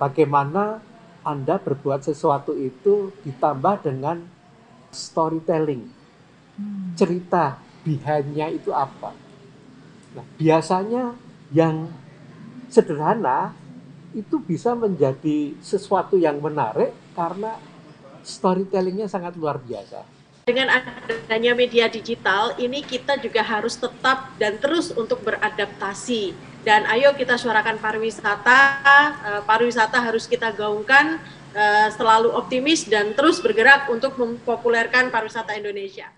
bagaimana Anda berbuat sesuatu itu ditambah dengan storytelling. Hmm. Cerita behind-nya itu apa. Nah, biasanya yang sederhana itu bisa menjadi sesuatu yang menarik karena storytellingnya sangat luar biasa. Dengan adanya media digital, ini kita juga harus tetap dan terus untuk beradaptasi. Dan ayo kita suarakan pariwisata, eh, pariwisata harus kita gaungkan eh, selalu optimis dan terus bergerak untuk mempopulerkan pariwisata Indonesia.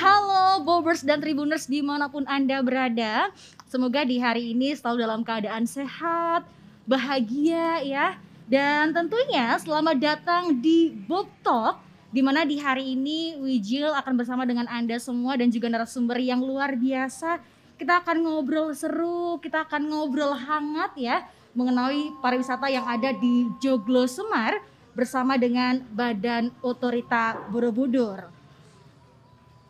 Halo Bobers dan Tribuners di mana pun Anda berada. Semoga di hari ini selalu dalam keadaan sehat, bahagia ya. Dan tentunya selamat datang di Bob Talk, di mana di hari ini Wijil akan bersama dengan Anda semua dan juga narasumber yang luar biasa. Kita akan ngobrol seru, kita akan ngobrol hangat ya, mengenai pariwisata yang ada di Joglo Semar bersama dengan Badan Otorita Borobudur.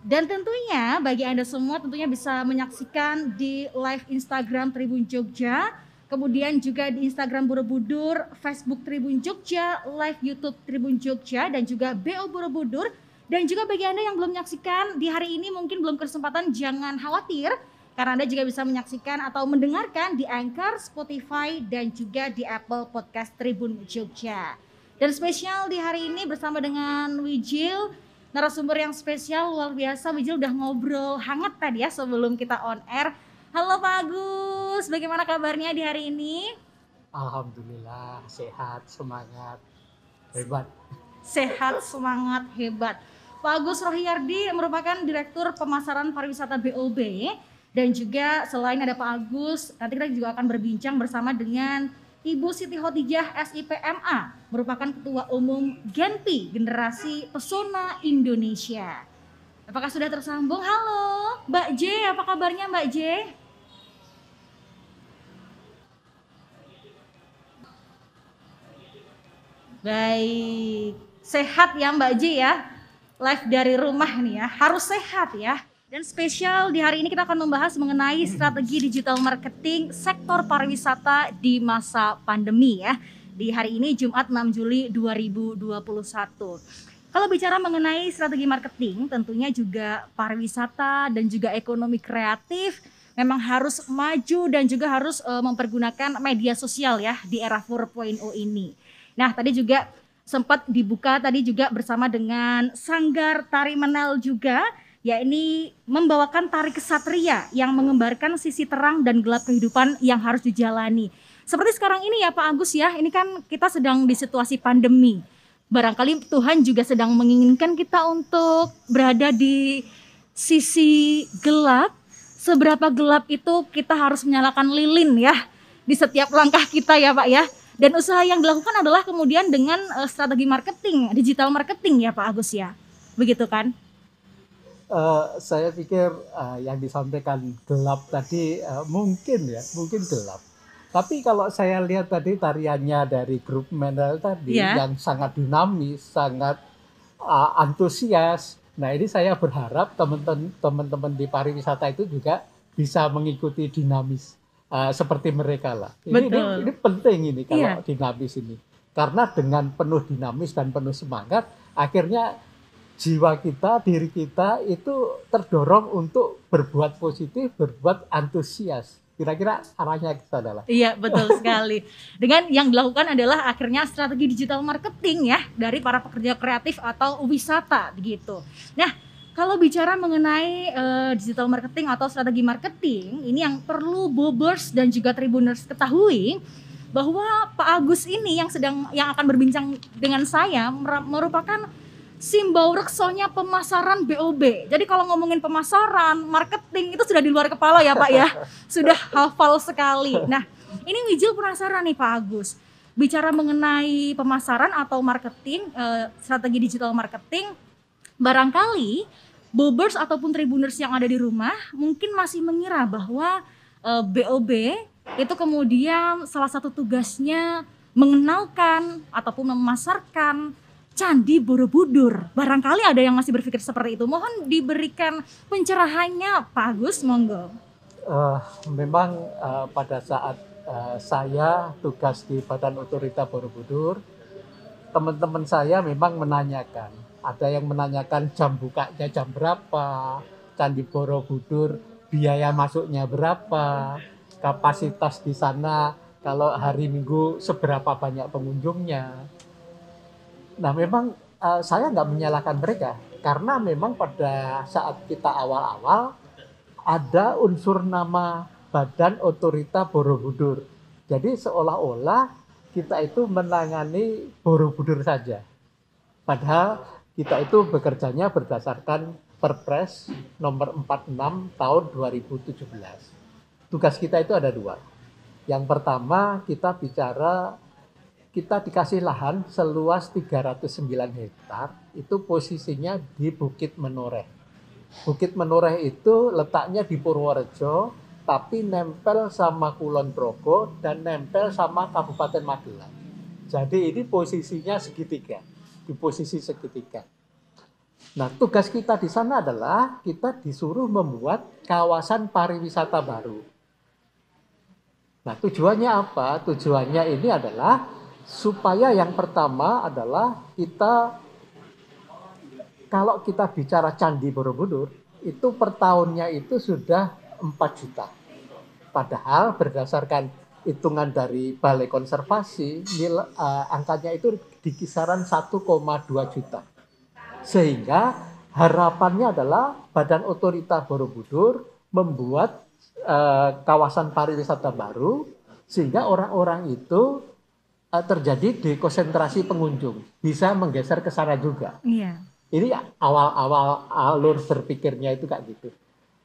Dan tentunya bagi Anda semua tentunya bisa menyaksikan di live Instagram Tribun Jogja, kemudian juga di Instagram Borobudur, Facebook Tribun Jogja, live YouTube Tribun Jogja dan juga BO Borobudur. Dan juga bagi Anda yang belum menyaksikan di hari ini mungkin belum kesempatan jangan khawatir karena Anda juga bisa menyaksikan atau mendengarkan di Anchor, Spotify dan juga di Apple Podcast Tribun Jogja. Dan spesial di hari ini bersama dengan Wijil narasumber yang spesial luar biasa. Wijil udah ngobrol hangat tadi ya sebelum kita on air. Halo Pak Agus, bagaimana kabarnya di hari ini? Alhamdulillah sehat, semangat, hebat. Sehat, semangat, hebat. Pak Agus Rohiyardi merupakan Direktur Pemasaran Pariwisata BOB dan juga selain ada Pak Agus, nanti kita juga akan berbincang bersama dengan Ibu Siti Khotijah SIPMA merupakan Ketua Umum Genpi Generasi Pesona Indonesia. Apakah sudah tersambung? Halo, Mbak J, apa kabarnya Mbak J? Baik, sehat ya Mbak J ya. Live dari rumah nih ya, harus sehat ya. Dan spesial di hari ini kita akan membahas mengenai strategi digital marketing sektor pariwisata di masa pandemi ya. Di hari ini Jumat 6 Juli 2021. Kalau bicara mengenai strategi marketing, tentunya juga pariwisata dan juga ekonomi kreatif memang harus maju dan juga harus uh, mempergunakan media sosial ya di era 4.0 ini. Nah, tadi juga sempat dibuka tadi juga bersama dengan Sanggar Tari Menel juga yakni membawakan tari kesatria yang mengembarkan sisi terang dan gelap kehidupan yang harus dijalani. Seperti sekarang ini ya Pak Agus ya, ini kan kita sedang di situasi pandemi. Barangkali Tuhan juga sedang menginginkan kita untuk berada di sisi gelap. Seberapa gelap itu kita harus menyalakan lilin ya di setiap langkah kita ya Pak ya. Dan usaha yang dilakukan adalah kemudian dengan uh, strategi marketing, digital marketing ya Pak Agus ya. Begitu kan? Uh, saya pikir uh, yang disampaikan gelap tadi uh, mungkin ya, mungkin gelap. Tapi kalau saya lihat tadi tariannya dari grup Mendel tadi Iya. yang sangat dinamis, sangat uh, antusias. Nah ini saya berharap teman-teman di pariwisata itu juga bisa mengikuti dinamis uh, seperti mereka lah. Ini, ini, Betul. ini penting ini kalau Iya. dinamis ini. Karena dengan penuh dinamis dan penuh semangat, akhirnya jiwa kita, diri kita itu terdorong untuk berbuat positif, berbuat antusias. Kira-kira arahnya ke sana lah. Iya betul sekali. Dengan yang dilakukan adalah akhirnya strategi digital marketing ya dari para pekerja kreatif atau wisata begitu. Nah kalau bicara mengenai eh, digital marketing atau strategi marketing ini yang perlu bobers dan juga tribuners ketahui bahwa Pak Agus ini yang sedang yang akan berbincang dengan saya mer- merupakan simbol reksonya pemasaran BOB. Jadi kalau ngomongin pemasaran, marketing itu sudah di luar kepala ya Pak ya. Sudah hafal sekali. Nah, ini Wijil penasaran nih Pak Agus. Bicara mengenai pemasaran atau marketing, eh, strategi digital marketing, barangkali bobers ataupun tribuners yang ada di rumah mungkin masih mengira bahwa eh, BOB itu kemudian salah satu tugasnya mengenalkan ataupun memasarkan Candi Borobudur. Barangkali ada yang masih berpikir seperti itu. Mohon diberikan pencerahannya, Pak Agus, monggo. Uh, memang uh, pada saat uh, saya tugas di Badan Otorita Borobudur, teman-teman saya memang menanyakan. Ada yang menanyakan jam bukanya jam berapa, Candi Borobudur biaya masuknya berapa, kapasitas di sana kalau hari Minggu seberapa banyak pengunjungnya Nah memang uh, saya nggak menyalahkan mereka karena memang pada saat kita awal-awal ada unsur nama Badan Otorita Borobudur. Jadi seolah-olah kita itu menangani Borobudur saja. Padahal kita itu bekerjanya berdasarkan Perpres nomor 46 tahun 2017. Tugas kita itu ada dua. Yang pertama kita bicara kita dikasih lahan seluas 309 hektar, itu posisinya di Bukit Menoreh. Bukit Menoreh itu letaknya di Purworejo, tapi nempel sama Kulon Progo dan nempel sama Kabupaten Magelang. Jadi ini posisinya segitiga, di posisi segitiga. Nah, tugas kita di sana adalah kita disuruh membuat kawasan pariwisata baru. Nah, tujuannya apa? Tujuannya ini adalah supaya yang pertama adalah kita kalau kita bicara Candi Borobudur itu per tahunnya itu sudah 4 juta. Padahal berdasarkan hitungan dari Balai Konservasi nilai, uh, angkanya itu di kisaran 1,2 juta. Sehingga harapannya adalah Badan Otorita Borobudur membuat uh, kawasan pariwisata baru sehingga orang-orang itu uh, terjadi dekonsentrasi pengunjung, bisa menggeser ke sana juga. Iya. Ini awal-awal alur berpikirnya itu kayak gitu.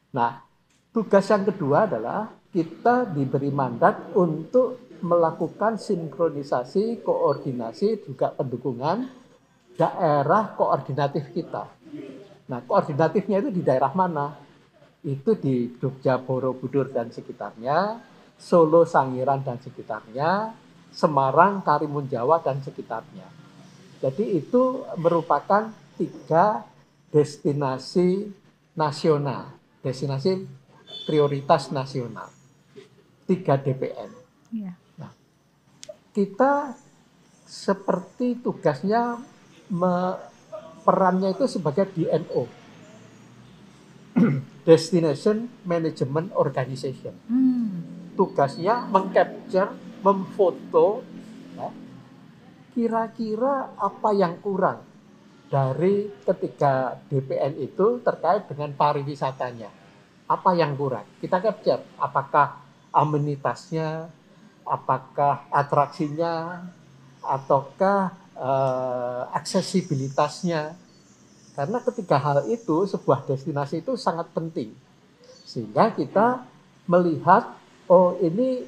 Nah, tugas yang kedua adalah kita diberi mandat untuk melakukan sinkronisasi, koordinasi, juga pendukungan daerah koordinatif kita. Nah, koordinatifnya itu di daerah mana? Itu di Jogja, Borobudur dan sekitarnya, Solo, Sangiran dan sekitarnya, Semarang, Karimun Jawa, dan sekitarnya. Jadi itu merupakan tiga destinasi nasional, destinasi prioritas nasional, tiga DPN. Iya. Nah, kita seperti tugasnya me, perannya itu sebagai DMO, Destination Management Organization. Hmm. Tugasnya mengcapture memfoto ya, kira-kira apa yang kurang dari ketiga DPN itu terkait dengan pariwisatanya. Apa yang kurang? Kita capture apakah amenitasnya, apakah atraksinya, ataukah eh, aksesibilitasnya. Karena ketiga hal itu sebuah destinasi itu sangat penting. Sehingga kita melihat oh ini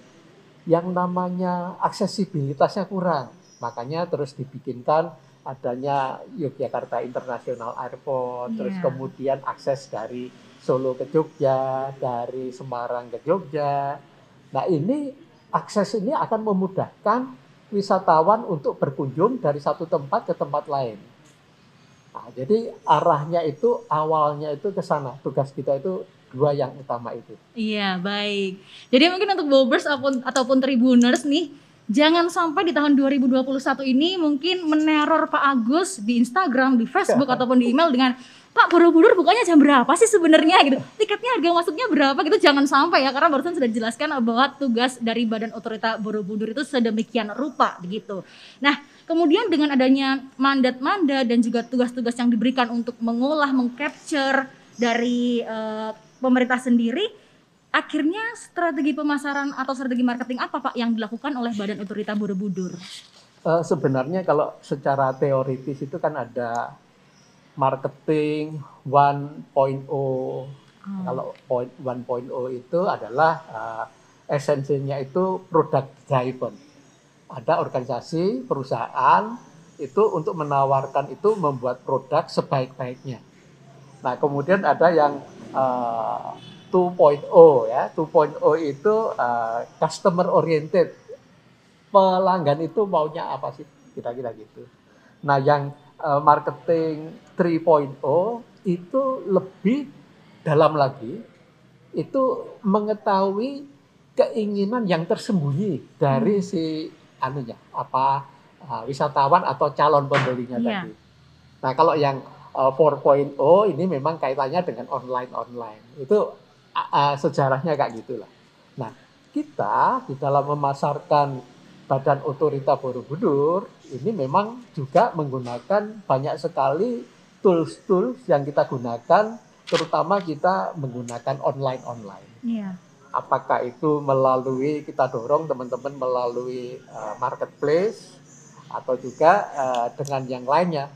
yang namanya aksesibilitasnya kurang. Makanya terus dibikinkan adanya Yogyakarta International Airport, yeah. terus iya. kemudian akses dari Solo ke Jogja, dari Semarang ke Jogja. Nah ini akses ini akan memudahkan wisatawan untuk berkunjung dari satu tempat ke tempat lain. Nah, jadi arahnya itu awalnya itu ke sana. Tugas kita itu dua yang utama itu. Iya, baik. Jadi mungkin untuk Bobers ataupun, ataupun Tribuners nih, jangan sampai di tahun 2021 ini mungkin meneror Pak Agus di Instagram, di Facebook ataupun di email dengan Pak Borobudur bukannya jam berapa sih sebenarnya gitu. Tiketnya harga masuknya berapa gitu jangan sampai ya karena barusan sudah dijelaskan bahwa tugas dari Badan Otorita Borobudur itu sedemikian rupa begitu. Nah, kemudian dengan adanya mandat-mandat dan juga tugas-tugas yang diberikan untuk mengolah, mengcapture dari uh, pemerintah sendiri akhirnya strategi pemasaran atau strategi marketing apa Pak yang dilakukan oleh Badan Otorita Borobudur? Uh, sebenarnya kalau secara teoritis itu kan ada marketing 1.0. Hmm. Kalau point 1.0 itu adalah uh, esensinya itu product driven. Ada organisasi, perusahaan itu untuk menawarkan itu membuat produk sebaik-baiknya. Nah, kemudian ada yang uh, 2.0 ya. 2.0 itu uh, customer oriented. Pelanggan itu maunya apa sih? Kira-kira gitu. Nah, yang uh, marketing 3.0 itu lebih dalam lagi itu mengetahui keinginan yang tersembunyi dari Hmm. si anunya apa uh, wisatawan atau calon pembelinya Iya. tadi. Nah, kalau yang uh, 4.0 ini memang kaitannya dengan online online. Itu uh, uh, sejarahnya kayak gitulah. Nah, kita di dalam memasarkan Badan Otorita Borobudur ini memang juga menggunakan banyak sekali tools-tools yang kita gunakan, terutama kita menggunakan online-online. Iya. Apakah itu melalui kita dorong teman-teman melalui uh, marketplace atau juga uh, dengan yang lainnya.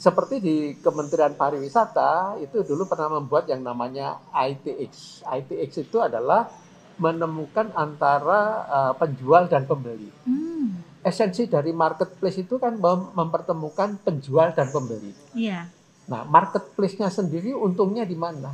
Seperti di Kementerian Pariwisata itu dulu pernah membuat yang namanya ITX. ITX itu adalah menemukan antara uh, penjual dan pembeli. Hmm. Esensi dari marketplace itu kan mem- mempertemukan penjual dan pembeli. Iya. Nah, marketplace-nya sendiri untungnya di mana?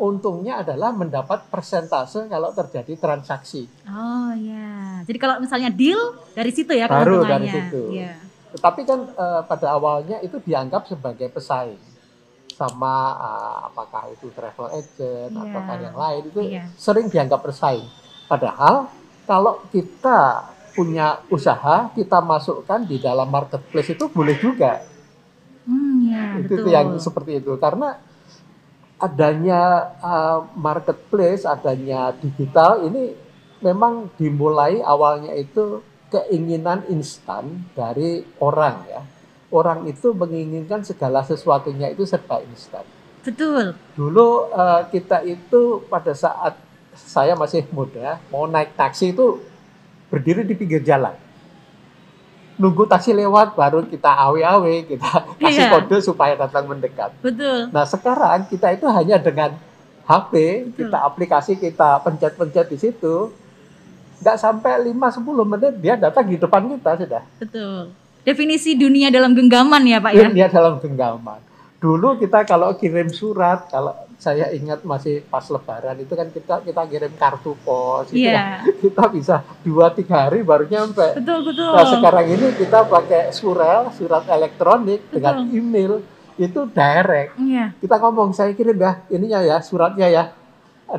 Untungnya adalah mendapat persentase kalau terjadi transaksi. Oh ya. Jadi kalau misalnya deal dari situ ya Baru dari situ. Iya. Tetapi kan eh, pada awalnya itu dianggap sebagai pesaing sama eh, apakah itu travel agent Iya. ataukah yang lain itu Iya. sering dianggap pesaing. Padahal kalau kita punya usaha, kita masukkan di dalam marketplace itu boleh juga. Hmm, ya, itu betul. yang seperti itu karena adanya uh, marketplace, adanya digital ini memang dimulai awalnya itu keinginan instan dari orang ya. Orang itu menginginkan segala sesuatunya itu serba instan. Betul. Dulu uh, kita itu pada saat saya masih muda mau naik taksi itu berdiri di pinggir jalan. Nunggu taksi lewat baru kita awe-awe, kita kasih Iya. kode supaya datang mendekat. Betul. Nah sekarang kita itu hanya dengan HP, Betul. kita aplikasi kita pencet-pencet di situ, nggak sampai 5-10 menit dia datang di depan kita sudah. Betul. Definisi dunia dalam genggaman ya, Pak ya? Dia dalam genggaman. Dulu kita kalau kirim surat, kalau saya ingat masih pas Lebaran itu kan kita kita kirim kartu pos, itu Iya. kan kita bisa dua tiga hari baru nyampe. Betul, betul. Nah sekarang ini kita pakai surel, surat elektronik dengan Betul. email itu direct. Iya, kita ngomong saya kirim ya ininya ya suratnya ya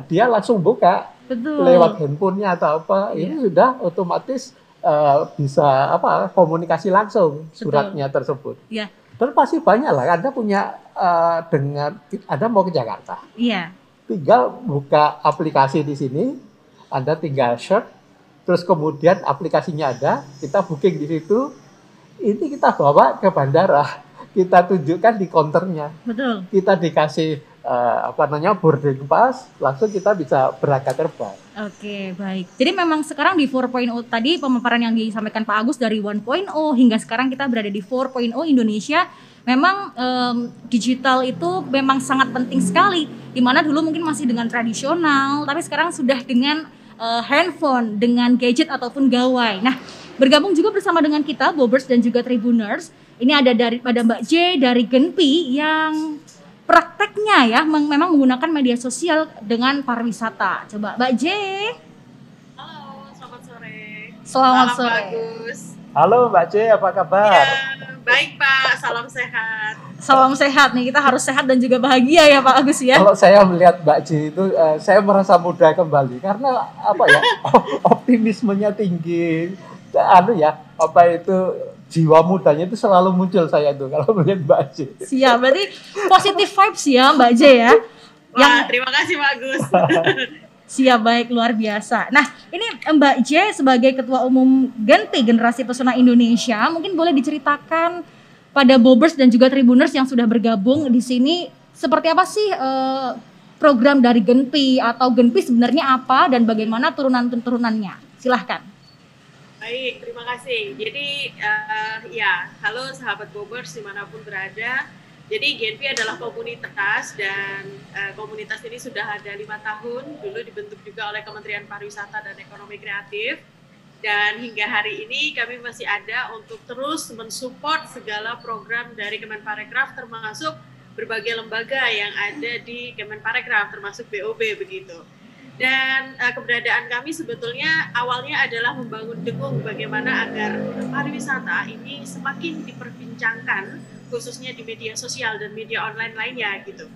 dia langsung buka betul. lewat handphonenya atau apa Iya. ini sudah otomatis eh, bisa apa komunikasi langsung suratnya tersebut. Iya. dan pasti banyak lah. Anda punya eh, dengan anda mau ke Jakarta. Iya. tinggal buka aplikasi di sini. Anda tinggal search. Terus kemudian aplikasinya ada. Kita booking di situ. Ini kita bawa ke bandara. Kita tunjukkan di counternya Betul. kita dikasih eh, apa namanya boarding pass, langsung kita bisa berangkat terbang. Oke, baik. Jadi memang sekarang di 4.0 tadi pemaparan yang disampaikan Pak Agus dari 1.0 hingga sekarang kita berada di 4.0 Indonesia. Memang em, digital itu memang sangat penting sekali. Di mana dulu mungkin masih dengan tradisional, tapi sekarang sudah dengan eh, handphone, dengan gadget ataupun gawai. Nah, bergabung juga bersama dengan kita Bobers dan juga Tribuners. Ini ada dari pada Mbak J dari Genpi yang prakteknya ya memang menggunakan media sosial dengan pariwisata. Coba Mbak J, Halo, selamat sore. selamat Salam sore. bagus. Halo Mbak C, apa kabar? Ya, baik Pak, salam sehat. Salam sehat nih, kita harus sehat dan juga bahagia ya Pak Agus ya. Kalau saya melihat Mbak C itu, eh, saya merasa muda kembali karena apa ya, optimismenya tinggi, anu ya, apa itu jiwa mudanya itu selalu muncul saya itu kalau melihat Mbak C. Siap, berarti positif vibes ya Mbak J ya. Wah, Yang terima kasih Pak Agus. siap baik luar biasa. Nah, ini Mbak J sebagai Ketua Umum Genpi Generasi Pesona Indonesia, mungkin boleh diceritakan pada Bobers dan juga Tribuners yang sudah bergabung di sini seperti apa sih eh, program dari Genpi atau Genpi sebenarnya apa dan bagaimana turunan-turunannya? Silahkan. Baik, terima kasih. Jadi eh, ya, halo sahabat Bobers di mana pun berada. Jadi Genpi adalah komunitas dan eh, komunitas ini sudah ada lima tahun. Dulu dibentuk juga oleh Kementerian Pariwisata dan Ekonomi Kreatif. Dan hingga hari ini kami masih ada untuk terus mensupport segala program dari Kemenparekraf termasuk berbagai lembaga yang ada di Kemenparekraf termasuk BOB begitu. Dan eh, keberadaan kami sebetulnya awalnya adalah membangun dengung bagaimana agar pariwisata ini semakin diperbincangkan khususnya di media sosial dan media online lainnya gitu.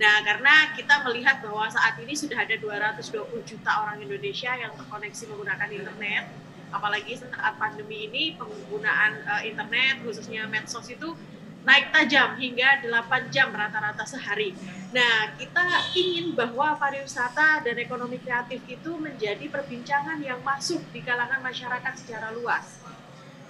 Nah, karena kita melihat bahwa saat ini sudah ada 220 juta orang Indonesia yang terkoneksi menggunakan internet, apalagi saat pandemi ini penggunaan uh, internet khususnya medsos itu naik tajam hingga 8 jam rata-rata sehari. Nah, kita ingin bahwa pariwisata dan ekonomi kreatif itu menjadi perbincangan yang masuk di kalangan masyarakat secara luas.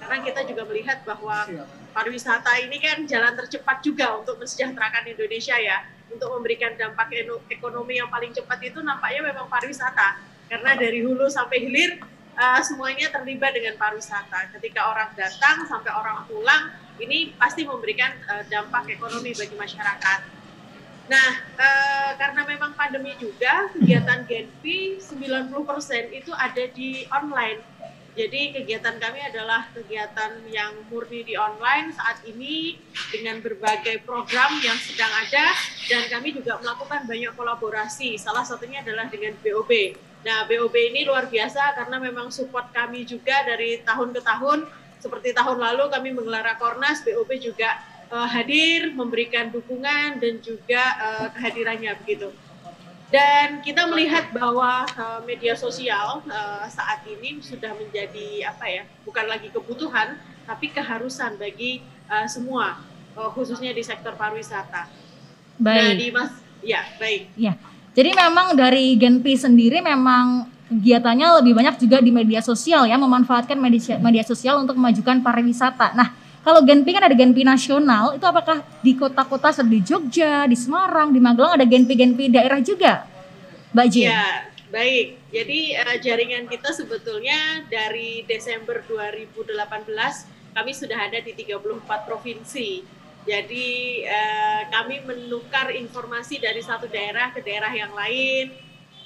Karena kita juga melihat bahwa pariwisata ini kan jalan tercepat juga untuk mensejahterakan Indonesia ya. Untuk memberikan dampak ekonomi yang paling cepat itu nampaknya memang pariwisata. Karena dari hulu sampai hilir uh, semuanya terlibat dengan pariwisata. Ketika orang datang sampai orang pulang, ini pasti memberikan uh, dampak ekonomi bagi masyarakat. Nah, uh, karena memang pandemi juga, kegiatan Genpi 90% itu ada di online. Jadi kegiatan kami adalah kegiatan yang murni di online saat ini dengan berbagai program yang sedang ada dan kami juga melakukan banyak kolaborasi. Salah satunya adalah dengan BOB. Nah, BOB ini luar biasa karena memang support kami juga dari tahun ke tahun seperti tahun lalu kami menggelar Rakornas, BOP juga uh, hadir memberikan dukungan dan juga uh, kehadirannya begitu. Dan kita melihat bahwa uh, media sosial uh, saat ini sudah menjadi apa ya, bukan lagi kebutuhan, tapi keharusan bagi uh, semua, uh, khususnya di sektor pariwisata. Baik. Nah, di mas, ya baik. Ya, jadi memang dari Genpi sendiri memang kegiatannya lebih banyak juga di media sosial ya, memanfaatkan media, media sosial untuk memajukan pariwisata. Nah, kalau Genpi kan ada Genpi nasional, itu apakah di kota-kota seperti Jogja, di Semarang, di Magelang ada Genpi-Genpi daerah juga, Mbak Jin? Ya, baik. Jadi uh, jaringan kita sebetulnya dari Desember 2018 kami sudah ada di 34 provinsi. Jadi uh, kami menukar informasi dari satu daerah ke daerah yang lain,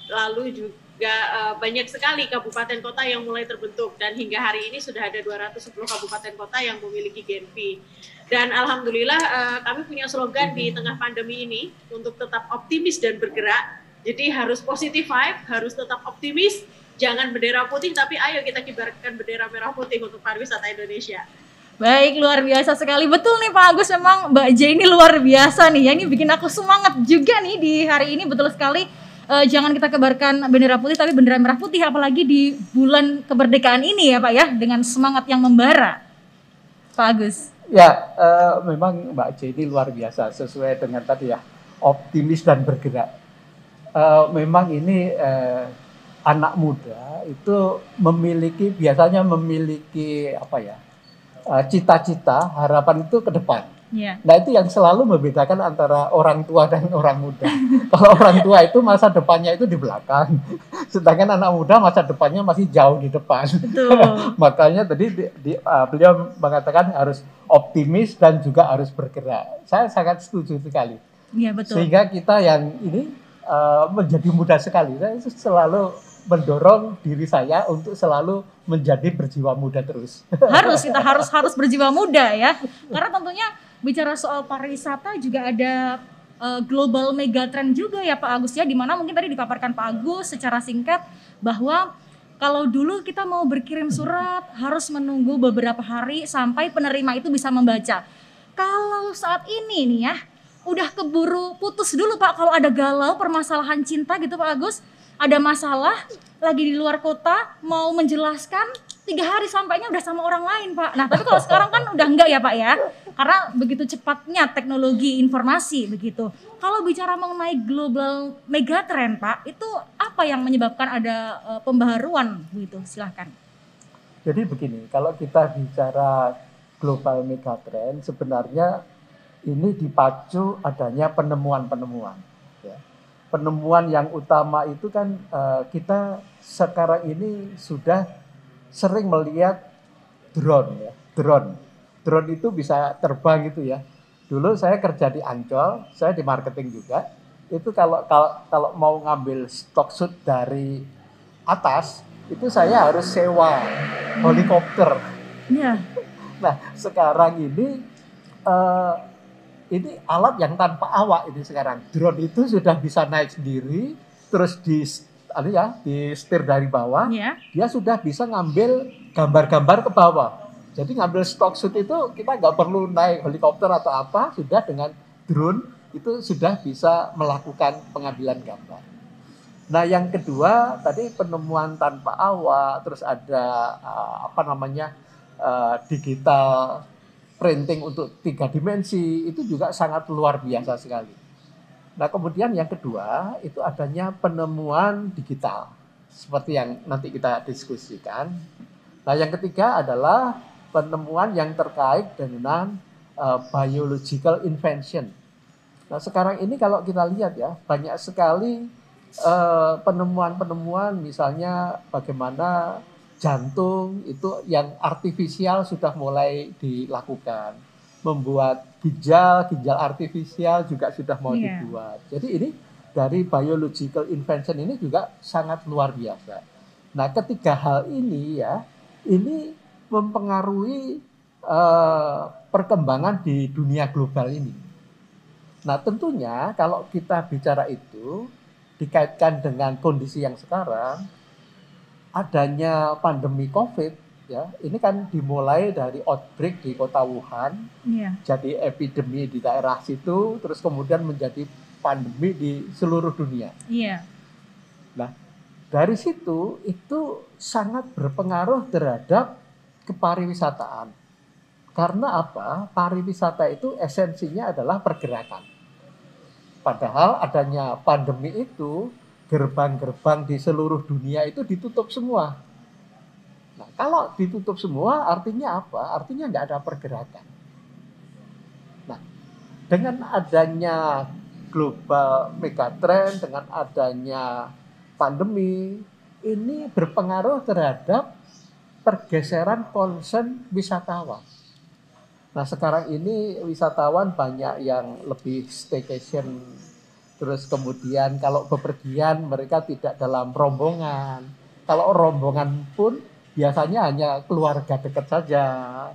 lalu juga juga uh, banyak sekali kabupaten kota yang mulai terbentuk dan hingga hari ini sudah ada 210 kabupaten kota yang memiliki Genpi. Dan alhamdulillah uh, kami punya slogan di tengah pandemi ini untuk tetap optimis dan bergerak. Jadi harus positif vibe, harus tetap optimis, jangan bendera putih tapi ayo kita kibarkan bendera merah putih untuk pariwisata Indonesia. Baik, luar biasa sekali. Betul nih Pak Agus, memang Mbak J ini luar biasa nih ya. Ini bikin aku semangat juga nih di hari ini, betul sekali uh, jangan kita kebarkan bendera putih tapi bendera merah putih apalagi di bulan kemerdekaan ini ya Pak ya dengan semangat yang membara. Pak Agus. Ya, uh, memang Mbak C ini luar biasa sesuai dengan tadi ya optimis dan bergerak. Uh, memang ini uh, anak muda itu memiliki biasanya memiliki apa ya cita-cita harapan itu ke depan Yeah. Nah itu yang selalu membedakan antara orang tua dan orang muda. Kalau orang tua itu masa depannya itu di belakang, sedangkan anak muda masa depannya masih jauh di depan. Makanya tadi di, di, uh, beliau mengatakan harus optimis dan juga harus bergerak. Saya sangat setuju sekali. Iya betul. Sehingga kita yang ini uh, menjadi muda sekali. Saya selalu mendorong diri saya untuk selalu menjadi berjiwa muda terus. Harus kita harus harus berjiwa muda ya. Karena tentunya bicara soal pariwisata juga ada uh, global megatrend juga ya Pak Agus ya, di mana mungkin tadi dipaparkan Pak Agus secara singkat bahwa kalau dulu kita mau berkirim surat harus menunggu beberapa hari sampai penerima itu bisa membaca. Kalau saat ini nih ya, udah keburu putus dulu Pak kalau ada galau permasalahan cinta gitu Pak Agus, ada masalah lagi di luar kota mau menjelaskan tiga hari sampainya udah sama orang lain pak. Nah tapi kalau sekarang kan udah enggak ya pak ya, karena begitu cepatnya teknologi informasi begitu. Kalau bicara mengenai global megatrend pak, itu apa yang menyebabkan ada uh, pembaharuan begitu? Silahkan. Jadi begini, kalau kita bicara global megatrend, sebenarnya ini dipacu adanya penemuan-penemuan. Ya. Penemuan yang utama itu kan uh, kita sekarang ini sudah sering melihat drone ya, drone. Drone itu bisa terbang gitu ya. Dulu saya kerja di Ancol, saya di marketing juga. Itu kalau kalau kalau mau ngambil stok shoot dari atas, itu saya harus sewa helikopter. Iya. Nah, sekarang ini uh, ini alat yang tanpa awak ini sekarang. Drone itu sudah bisa naik sendiri, terus di ya di setir dari bawah, yeah. dia sudah bisa ngambil gambar-gambar ke bawah. Jadi ngambil stock shoot itu kita nggak perlu naik helikopter atau apa, sudah dengan drone itu sudah bisa melakukan pengambilan gambar. Nah yang kedua tadi penemuan tanpa awak, terus ada uh, apa namanya uh, digital printing untuk tiga dimensi itu juga sangat luar biasa sekali. Nah kemudian yang kedua itu adanya penemuan digital seperti yang nanti kita diskusikan. Nah yang ketiga adalah penemuan yang terkait dengan uh, biological invention. Nah sekarang ini kalau kita lihat ya banyak sekali penemuan penemuan-penemuan misalnya bagaimana jantung itu yang artifisial sudah mulai dilakukan, membuat ginjal ginjal artifisial juga sudah mau yeah. dibuat. Jadi ini dari biological invention ini juga sangat luar biasa. Nah ketiga hal ini ya ini mempengaruhi uh, perkembangan di dunia global ini. Nah, tentunya kalau kita bicara itu dikaitkan dengan kondisi yang sekarang, adanya pandemi COVID, ya, ini kan dimulai dari outbreak di kota Wuhan, yeah. jadi epidemi di daerah situ, terus kemudian menjadi pandemi di seluruh dunia. Yeah. Nah, dari situ itu sangat berpengaruh terhadap kepariwisataan. Karena apa? Pariwisata itu esensinya adalah pergerakan. Padahal adanya pandemi itu, gerbang-gerbang di seluruh dunia itu ditutup semua. Nah, kalau ditutup semua artinya apa? Artinya nggak ada pergerakan. Nah, dengan adanya global megatrend, dengan adanya pandemi, ini berpengaruh terhadap pergeseran concern wisatawan. Nah sekarang ini wisatawan banyak yang lebih staycation, terus kemudian kalau bepergian mereka tidak dalam rombongan. Kalau rombongan pun biasanya hanya keluarga dekat saja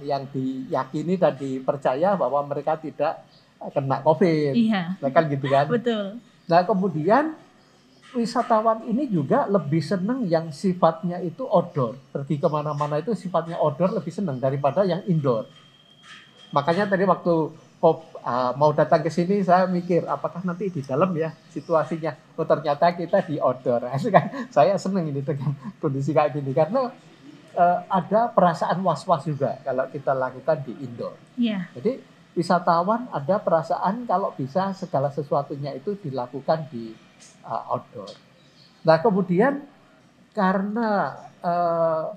yang diyakini dan dipercaya bahwa mereka tidak kena COVID. Iya. Nah, kan gitu kan? Betul. Nah kemudian wisatawan ini juga lebih senang yang sifatnya itu outdoor. Pergi ke mana-mana itu sifatnya outdoor lebih senang daripada yang indoor. Makanya tadi waktu kop, uh, mau datang ke sini saya mikir apakah nanti di dalam ya situasinya. Oh ternyata kita di outdoor. Kan saya senang ini dengan kondisi kayak gini karena uh, ada perasaan was-was juga kalau kita lakukan di indoor. Yeah. Jadi wisatawan ada perasaan kalau bisa segala sesuatunya itu dilakukan di uh, outdoor. Nah kemudian karena uh,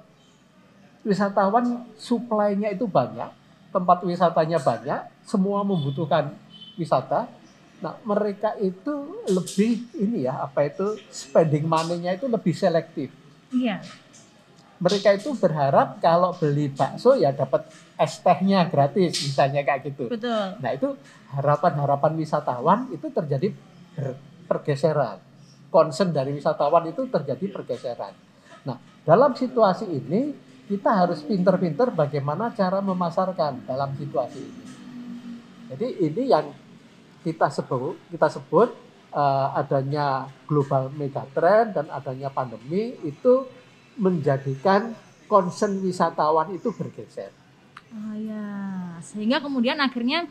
wisatawan suplainya itu banyak, tempat wisatanya banyak, semua membutuhkan wisata. Nah mereka itu lebih ini ya apa itu spending money-nya itu lebih selektif. Iya. Mereka itu berharap kalau beli bakso ya dapat es tehnya gratis misalnya kayak gitu. Betul. Nah itu harapan-harapan wisatawan itu terjadi pergeseran. Concern dari wisatawan itu terjadi pergeseran. Nah, dalam situasi ini kita harus pinter-pinter bagaimana cara memasarkan dalam situasi ini. Jadi ini yang kita sebut kita sebut uh, adanya global megatrend dan adanya pandemi itu menjadikan concern wisatawan itu bergeser. Oh ya, sehingga kemudian akhirnya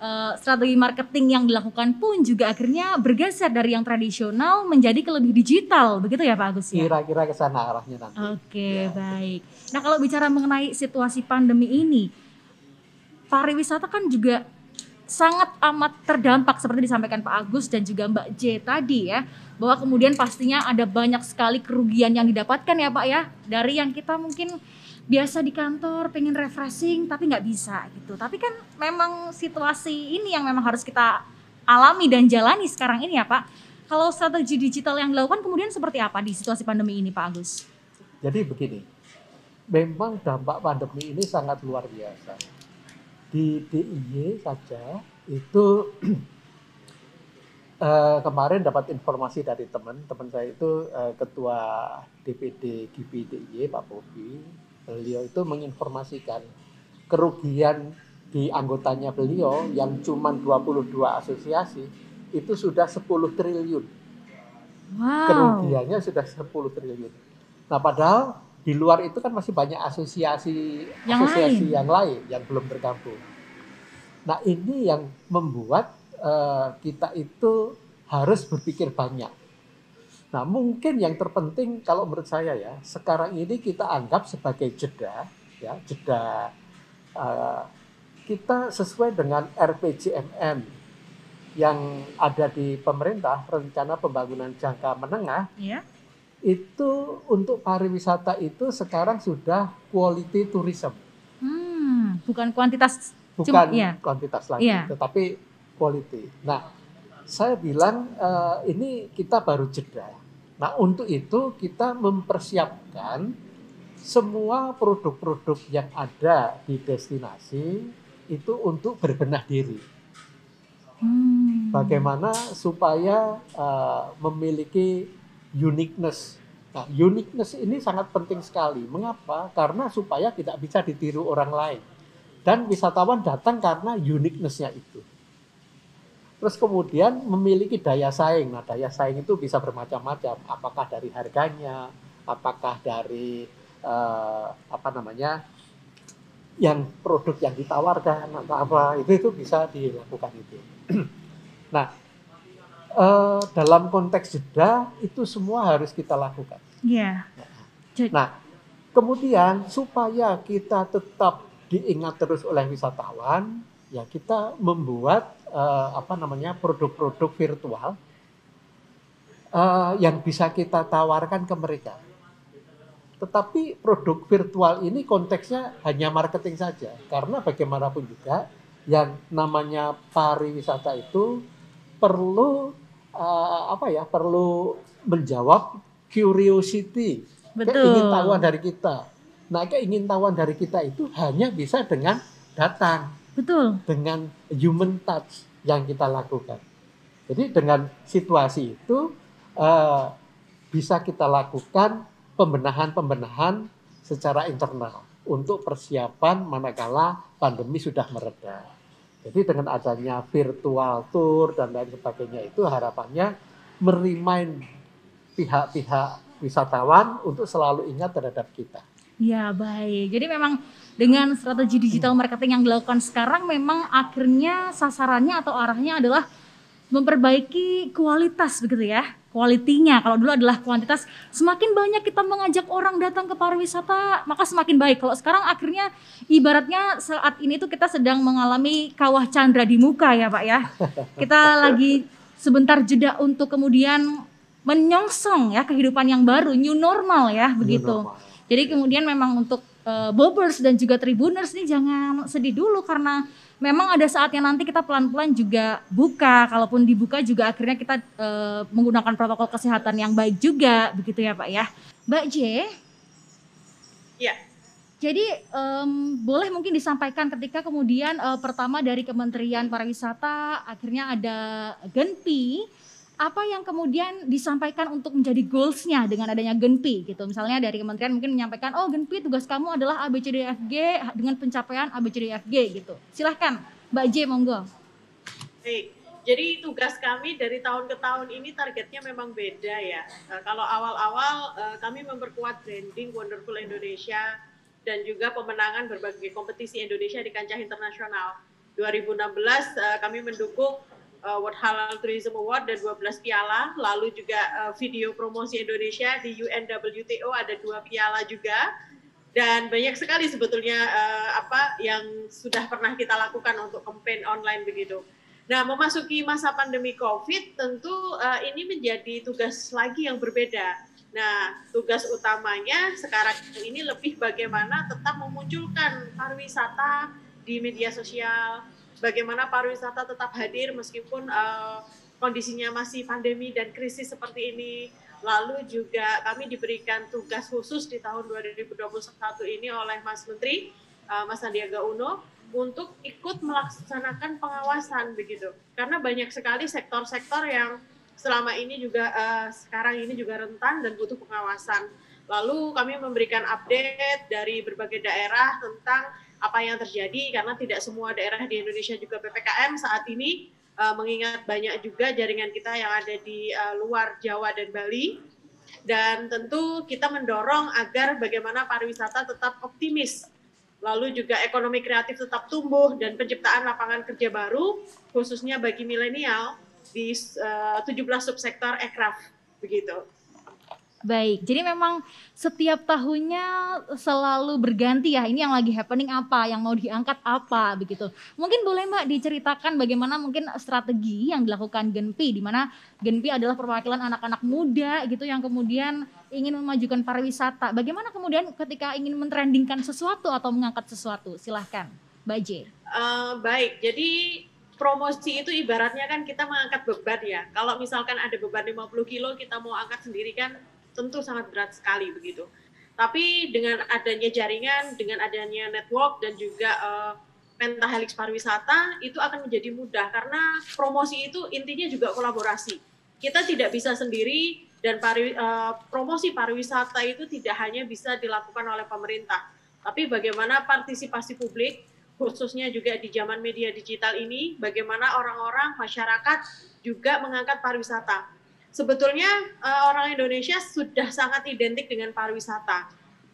uh, strategi marketing yang dilakukan pun juga akhirnya bergeser dari yang tradisional menjadi ke lebih digital, begitu ya Pak Agus ya? Kira-kira ke sana arahnya nanti. Oke, okay, ya. baik. Nah, kalau bicara mengenai situasi pandemi ini, pariwisata kan juga sangat amat terdampak seperti disampaikan Pak Agus dan juga Mbak J tadi ya bahwa kemudian pastinya ada banyak sekali kerugian yang didapatkan ya Pak ya dari yang kita mungkin biasa di kantor pengen refreshing tapi nggak bisa gitu. Tapi kan memang situasi ini yang memang harus kita alami dan jalani sekarang ini ya Pak. Kalau strategi digital yang dilakukan kemudian seperti apa di situasi pandemi ini Pak Agus? Jadi begini memang dampak pandemi ini sangat luar biasa. Di DIY saja itu uh, kemarin dapat informasi dari teman teman saya itu uh, ketua DPD GP DIY Pak Bobi beliau itu menginformasikan kerugian di anggotanya beliau yang cuma 22 asosiasi itu sudah 10 triliun. Wow. Kerugiannya sudah 10 triliun. Nah, padahal di luar itu kan masih banyak asosiasi Yang asosiasi lain. yang lain yang belum bergabung. Nah ini yang membuat eh, kita itu harus berpikir banyak. Nah mungkin yang terpenting kalau menurut saya ya sekarang ini kita anggap sebagai jeda ya jeda eh, kita sesuai dengan RPJMN yang ada di pemerintah rencana pembangunan jangka menengah Ya. itu untuk pariwisata itu sekarang sudah quality tourism Hmm, bukan kuantitas. bukan Cuma- iya. kuantitas lagi Iya. tetapi quality. Nah, saya bilang eh, ini kita baru jeda. Nah, untuk itu kita mempersiapkan semua produk-produk yang ada di destinasi itu untuk berbenah diri. Hmm. Bagaimana supaya eh, memiliki uniqueness. Nah, uniqueness ini sangat penting sekali. Mengapa? Karena supaya tidak bisa ditiru orang lain. Dan wisatawan datang karena uniqueness-nya itu. Terus kemudian memiliki daya saing. Nah, daya saing itu bisa bermacam-macam. Apakah dari harganya, apakah dari eh, apa namanya yang produk yang ditawarkan atau apa itu itu bisa dilakukan itu. nah, eh, dalam konteks jeda itu semua harus kita lakukan. Iya. Nah, kemudian supaya kita tetap diingat terus oleh wisatawan, ya kita membuat eh, apa namanya produk-produk virtual eh, yang bisa kita tawarkan ke mereka. Tetapi produk virtual ini konteksnya hanya marketing saja, karena bagaimanapun juga yang namanya pariwisata itu perlu eh, apa ya perlu menjawab curiosity Betul. keingintahuan dari kita. Nah, keingintahuan dari kita itu hanya bisa dengan datang, Betul. dengan human touch yang kita lakukan. Jadi dengan situasi itu eh, bisa kita lakukan pembenahan-pembenahan secara internal untuk persiapan manakala pandemi sudah mereda. Jadi dengan adanya virtual tour dan lain sebagainya itu harapannya merimain pihak-pihak wisatawan untuk selalu ingat terhadap kita. Ya baik. Jadi memang dengan strategi digital marketing yang dilakukan sekarang memang akhirnya sasarannya atau arahnya adalah memperbaiki kualitas begitu ya. Kualitinya kalau dulu adalah kuantitas. Semakin banyak kita mengajak orang datang ke pariwisata, maka semakin baik. Kalau sekarang akhirnya ibaratnya saat ini tuh kita sedang mengalami kawah candra di muka ya, Pak ya. Kita lagi sebentar jeda untuk kemudian menyongsong ya kehidupan yang baru, new normal ya begitu. New normal. Jadi kemudian memang untuk eh, Bobers dan juga Tribuners ini jangan sedih dulu karena memang ada saatnya nanti kita pelan-pelan juga buka. Kalaupun dibuka juga akhirnya kita eh, menggunakan protokol kesehatan yang baik juga begitu ya Pak ya. Mbak J. Ya. Jadi em, boleh mungkin disampaikan ketika kemudian eh, pertama dari Kementerian Pariwisata akhirnya ada Genpi apa yang kemudian disampaikan untuk menjadi goalsnya dengan adanya Genpi gitu misalnya dari kementerian mungkin menyampaikan oh Genpi tugas kamu adalah ABCDFG dengan pencapaian ABCDFG gitu silahkan Mbak J monggo Baik, jadi tugas kami dari tahun ke tahun ini targetnya memang beda ya. Eh, kalau awal-awal eh, kami memperkuat branding Wonderful Indonesia dan juga pemenangan berbagai kompetisi Indonesia di kancah internasional. 2016 eh, kami mendukung eh, World Halal Tourism Award dan 12 piala, lalu juga eh, video promosi Indonesia di UNWTO ada dua piala juga dan banyak sekali sebetulnya eh, apa yang sudah pernah kita lakukan untuk campaign online begitu. Nah, memasuki masa pandemi COVID tentu eh, ini menjadi tugas lagi yang berbeda. Nah, tugas utamanya sekarang ini lebih bagaimana tetap memunculkan pariwisata di media sosial, bagaimana pariwisata tetap hadir meskipun eh, kondisinya masih pandemi dan krisis seperti ini. Lalu juga kami diberikan tugas khusus di tahun 2021 ini oleh Mas Menteri, eh, Mas Sandiaga Uno, untuk ikut melaksanakan pengawasan begitu. Karena banyak sekali sektor-sektor yang selama ini juga eh, sekarang ini juga rentan dan butuh pengawasan. Lalu kami memberikan update dari berbagai daerah tentang apa yang terjadi karena tidak semua daerah di Indonesia juga PPKM saat ini eh, mengingat banyak juga jaringan kita yang ada di eh, luar Jawa dan Bali. dan tentu kita mendorong agar bagaimana pariwisata tetap optimis lalu juga ekonomi kreatif tetap tumbuh dan penciptaan lapangan kerja baru khususnya bagi milenial di uh, 17 subsektor aircraft begitu. Baik, jadi memang setiap tahunnya selalu berganti ya. Ini yang lagi happening apa, yang mau diangkat apa begitu. Mungkin boleh Mbak diceritakan bagaimana mungkin strategi yang dilakukan Genpi di mana Genpi adalah perwakilan anak-anak muda gitu yang kemudian ingin memajukan pariwisata. Bagaimana kemudian ketika ingin mentrendingkan sesuatu atau mengangkat sesuatu? Silahkan, Mbak J. Uh, baik, jadi promosi itu ibaratnya kan kita mengangkat beban ya. Kalau misalkan ada beban 50 kilo kita mau angkat sendiri kan tentu sangat berat sekali begitu. Tapi dengan adanya jaringan, dengan adanya network dan juga uh, pentahelix pariwisata itu akan menjadi mudah karena promosi itu intinya juga kolaborasi. Kita tidak bisa sendiri dan pari, uh, promosi pariwisata itu tidak hanya bisa dilakukan oleh pemerintah, tapi bagaimana partisipasi publik khususnya juga di zaman media digital ini, bagaimana orang-orang masyarakat juga mengangkat pariwisata sebetulnya uh, orang Indonesia sudah sangat identik dengan pariwisata.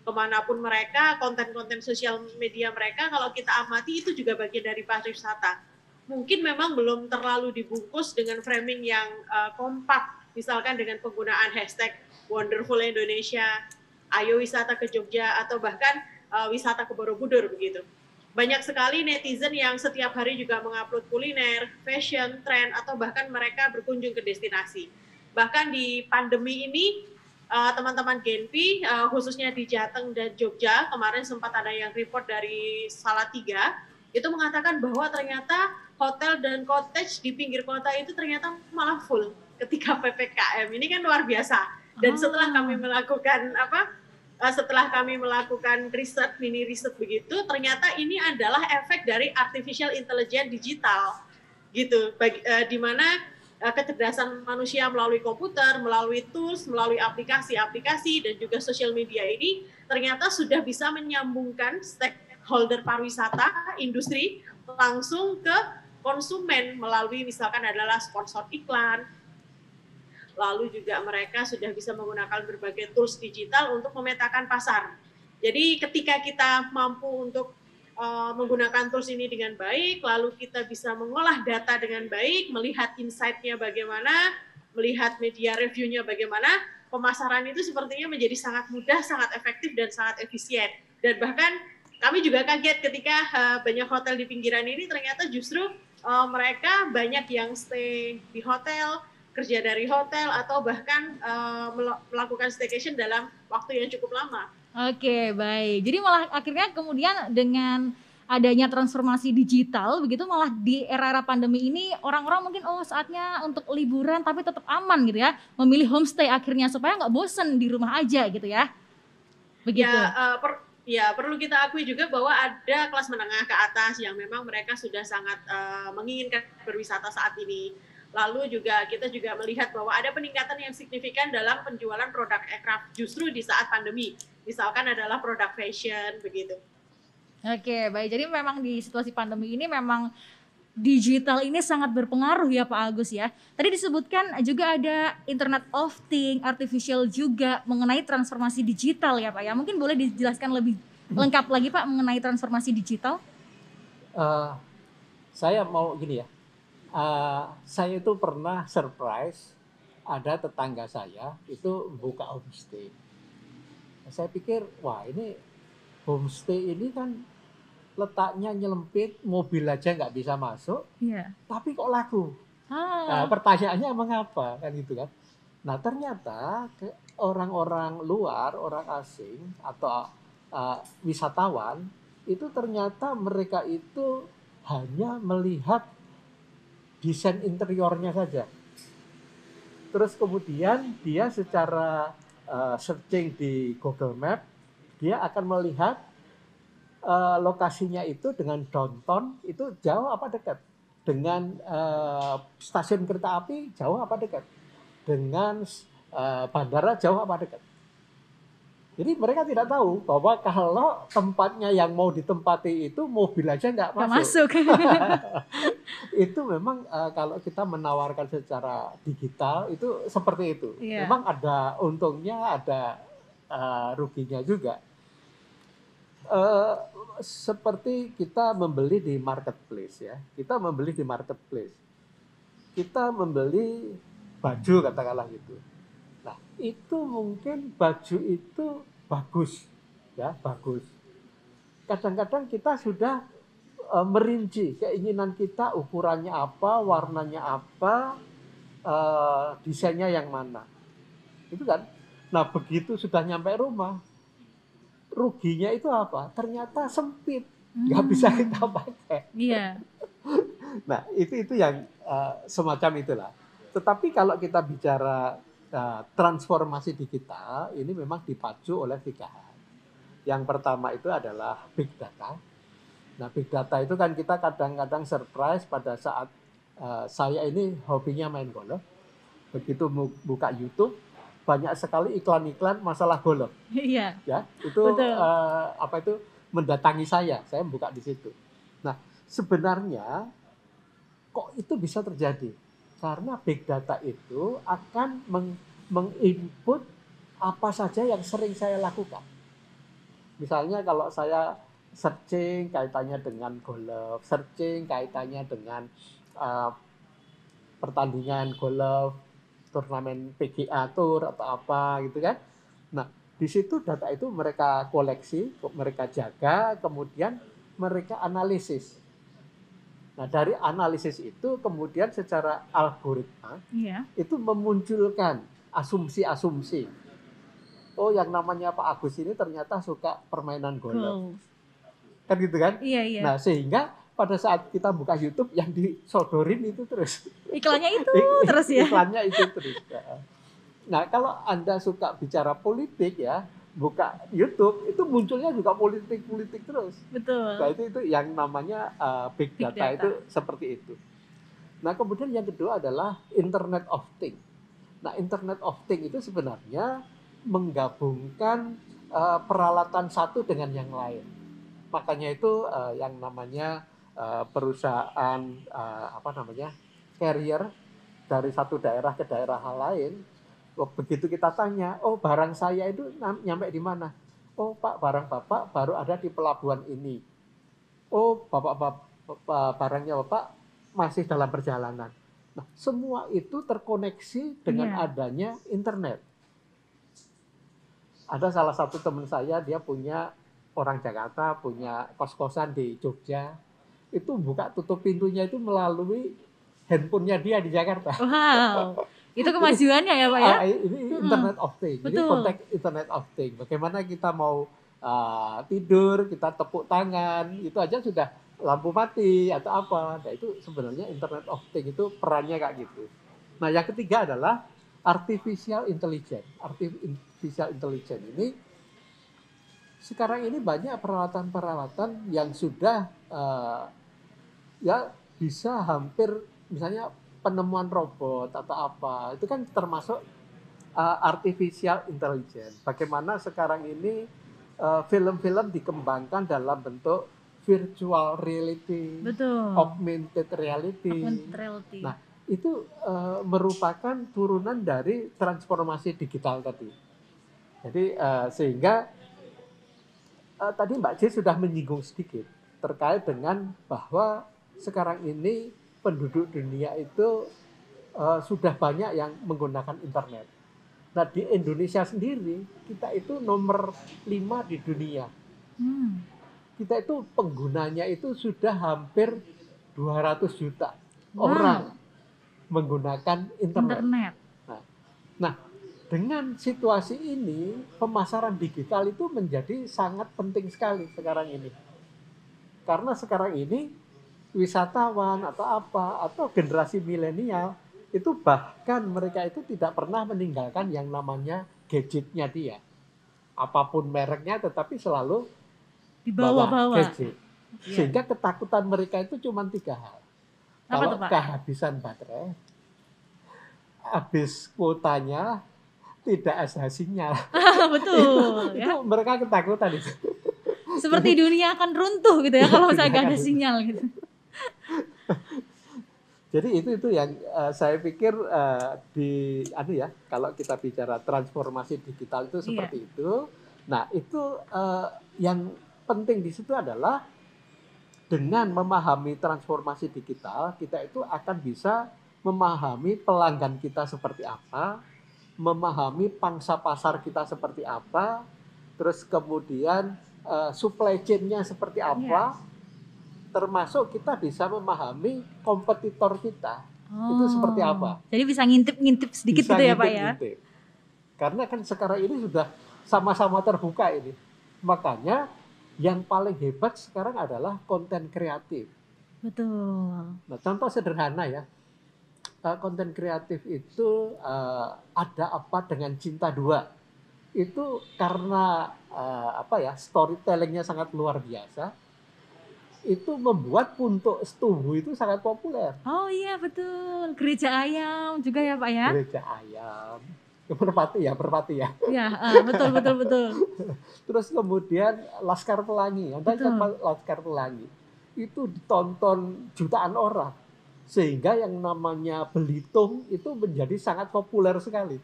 Ke mana pun mereka, konten-konten sosial media mereka, kalau kita amati itu juga bagian dari pariwisata. Mungkin memang belum terlalu dibungkus dengan framing yang uh, kompak, misalkan dengan penggunaan hashtag Wonderful Indonesia, Ayo Wisata ke Jogja, atau bahkan uh, wisata ke Borobudur begitu. Banyak sekali netizen yang setiap hari juga mengupload kuliner, fashion, tren, atau bahkan mereka berkunjung ke destinasi Bahkan di pandemi ini uh, teman-teman Genpi uh, khususnya di Jateng dan Jogja kemarin sempat ada yang report dari Salatiga itu mengatakan bahwa ternyata hotel dan cottage di pinggir kota itu ternyata malah full ketika PPKM. Ini kan luar biasa. Dan oh. setelah kami melakukan apa uh, setelah kami melakukan riset mini riset begitu ternyata ini adalah efek dari artificial intelligence digital gitu bagi uh, di mana Eh, kecerdasan manusia melalui komputer, melalui tools, melalui aplikasi-aplikasi dan juga sosial media ini ternyata sudah bisa menyambungkan stakeholder pariwisata industri langsung ke konsumen melalui misalkan adalah sponsor iklan. Lalu juga mereka sudah bisa menggunakan berbagai tools digital untuk memetakan pasar. Jadi ketika kita mampu untuk menggunakan tools ini dengan baik, lalu kita bisa mengolah data dengan baik, melihat insight-nya bagaimana, melihat media review-nya bagaimana, pemasaran itu sepertinya menjadi sangat mudah, sangat efektif, dan sangat efisien. Dan bahkan kami juga kaget ketika uh, banyak hotel di pinggiran ini ternyata justru uh, mereka banyak yang stay di hotel, kerja dari hotel, atau bahkan melakukan staycation dalam waktu yang cukup lama. Oke, baik. Jadi malah akhirnya kemudian dengan adanya transformasi digital begitu malah di era-era pandemi ini orang-orang mungkin oh saatnya untuk liburan tapi tetap aman gitu ya memilih homestay akhirnya supaya nggak bosen di rumah aja gitu ya begitu ya, uh, per, ya perlu kita akui juga bahwa ada kelas menengah ke atas yang memang mereka sudah sangat uh, menginginkan berwisata saat ini Lalu juga kita juga melihat bahwa ada peningkatan yang signifikan dalam penjualan produk aircraft justru di saat pandemi. Misalkan adalah produk fashion begitu. Oke, baik. Jadi memang di situasi pandemi ini memang digital ini sangat berpengaruh ya Pak Agus ya. Tadi disebutkan juga ada Internet of Things, artificial juga mengenai transformasi digital ya Pak ya. Mungkin boleh dijelaskan lebih lengkap lagi Pak mengenai transformasi digital? Uh, saya mau gini ya, uh, saya itu pernah surprise ada tetangga saya itu buka homestay. Saya pikir wah ini homestay ini kan letaknya nyelempit, mobil aja nggak bisa masuk, yeah. tapi kok laku. Ah. Nah, pertanyaannya mengapa kan gitu kan? Nah ternyata orang-orang luar, orang asing atau uh, wisatawan itu ternyata mereka itu hanya melihat desain interiornya saja. Terus kemudian dia secara uh, searching di Google Map, dia akan melihat uh, lokasinya itu dengan downtown itu jauh apa dekat, dengan uh, stasiun kereta api jauh apa dekat, dengan uh, bandara jauh apa dekat. Jadi mereka tidak tahu bahwa kalau tempatnya yang mau ditempati itu mobil aja nggak masuk. masuk. itu memang eh, kalau kita menawarkan secara digital itu seperti itu. Iya. Memang ada untungnya, ada eh, ruginya juga. Eh, seperti kita membeli di marketplace ya. Kita membeli di marketplace. Kita membeli baju katakanlah gitu. Itu mungkin baju itu bagus ya, bagus. Kadang-kadang kita sudah eh, merinci keinginan kita ukurannya apa, warnanya apa, eh, desainnya yang mana. Itu kan. Nah, begitu sudah nyampe rumah, ruginya itu apa? Ternyata sempit, nggak Hmm. bisa kita pakai. Iya. Nah, itu itu yang eh, semacam itulah. Tetapi kalau kita bicara eh, transformasi digital, ini memang dipacu oleh tiga hal. Yang pertama itu adalah big data. Nah, big data itu kan kita kadang-kadang surprise pada saat eh, saya ini hobinya main golf. Begitu buka YouTube, banyak sekali iklan-iklan masalah golf Iya. ya itu Betul. eh, apa itu mendatangi saya saya buka di situ nah sebenarnya kok itu bisa terjadi karena big data itu akan meng, menginput apa saja yang sering saya lakukan misalnya kalau saya searching kaitannya dengan golf searching kaitannya dengan eh, pertandingan golf turnamen PGA Tour atau apa gitu kan di situ data itu mereka koleksi, mereka jaga, kemudian mereka analisis. Nah, dari analisis itu kemudian secara algoritma Iya. itu memunculkan asumsi-asumsi. Oh, yang namanya Pak Agus ini ternyata suka permainan golf. Cool. Kan gitu kan? Iya, iya. Nah, sehingga pada saat kita buka YouTube yang disodorin itu terus. Iklannya itu terus ya. Iklannya itu terus. Nah, kalau Anda suka bicara politik ya, buka YouTube itu munculnya juga politik-politik terus. Betul. Nah, itu itu yang namanya uh, big, Big data, data. itu seperti itu. Nah, kemudian yang kedua adalah Internet of Things. Nah, Internet of Things itu sebenarnya menggabungkan uh, peralatan satu dengan yang lain. Makanya itu uh, yang namanya uh, perusahaan uh, apa namanya carrier dari satu daerah ke daerah lain. Begitu kita tanya, oh barang saya itu nyampe di mana? Oh Pak, barang Bapak baru ada di pelabuhan ini. Oh Bapak, Bapak barangnya Bapak masih dalam perjalanan. Nah, semua itu terkoneksi dengan Iya. adanya internet. Ada salah satu teman saya, dia punya orang Jakarta, punya kos-kosan di Jogja. Itu buka tutup pintunya itu melalui handphonenya dia di Jakarta. Wow. Itu kemajuannya ya, Pak ya? Ah, ini. Internet of Things. Jadi Betul. konteks Internet of Things. Bagaimana kita mau ah, tidur, kita tepuk tangan, itu aja sudah lampu mati atau apa. Nah, itu sebenarnya Internet of Things itu perannya kayak gitu. Nah, yang ketiga adalah artificial intelligence. Artificial intelligence ini sekarang ini banyak peralatan-peralatan yang sudah eh, ya bisa hampir misalnya penemuan robot atau apa itu kan termasuk uh, artificial intelligence. Bagaimana sekarang ini uh, film-film dikembangkan dalam bentuk virtual reality, Betul. augmented reality. Augmented reality. Nah, Itu uh, merupakan turunan dari transformasi digital tadi. Jadi uh, sehingga uh, tadi Mbak J sudah menyinggung sedikit terkait dengan bahwa sekarang ini penduduk dunia itu uh, sudah banyak yang menggunakan internet. Nah di Indonesia sendiri kita itu nomor 5 di dunia. Hmm. Kita itu penggunanya itu sudah hampir 200 juta Wow. orang menggunakan internet. Internet. Dengan situasi ini pemasaran digital itu menjadi sangat penting sekali sekarang ini. Karena sekarang ini wisatawan atau apa atau generasi milenial itu bahkan mereka itu tidak pernah meninggalkan yang namanya gadgetnya dia. Apa pun mereknya tetapi selalu bawa Dibawa-bawa. gadget. Iya. Sehingga ketakutan mereka itu cuma tiga hal. Apa Kalau Pak? kehabisan baterai, habis kuotanya, tidak ada sinyal. Betul itu ya. mereka ketakutan itu. Seperti dunia akan runtuh gitu ya kalau misalnya nggak ada sinyal gitu. Jadi itu itu yang eh, saya pikir eh, di anu ya kalau kita bicara transformasi digital itu seperti itu. Nah itu eh, yang penting di situ adalah dengan memahami transformasi digital kita itu akan bisa memahami pelanggan kita seperti apa, memahami pangsa pasar kita seperti apa, terus kemudian eh, supply chain-nya seperti apa, termasuk kita bisa memahami kompetitor kita itu seperti Oh. apa. Jadi bisa ngintip-ngintip sedikit Bisa gitu ya Pak ya. ngintip-ngintip. Karena kan sekarang ini sudah sama-sama terbuka ini. Makanya yang paling hebat sekarang adalah konten kreatif. Betul. Nah, contoh sederhana ya. Eh, Konten kreatif itu eh, ada apa dengan cinta dua. Itu karena eh, apa ya storytellingnya sangat luar biasa. Itu membuat untuk setubu itu sangat populer. Oh iya betul. Gereja ayam juga ya Pak ya. Gereja ayam, merpati ya, merpati ya. Ya, ah, betul betul betul. Terus kemudian Laskar Pelangi, ingat Pak, Laskar Pelangi itu ditonton jutaan orang, sehingga yang namanya Belitung itu menjadi sangat populer sekali.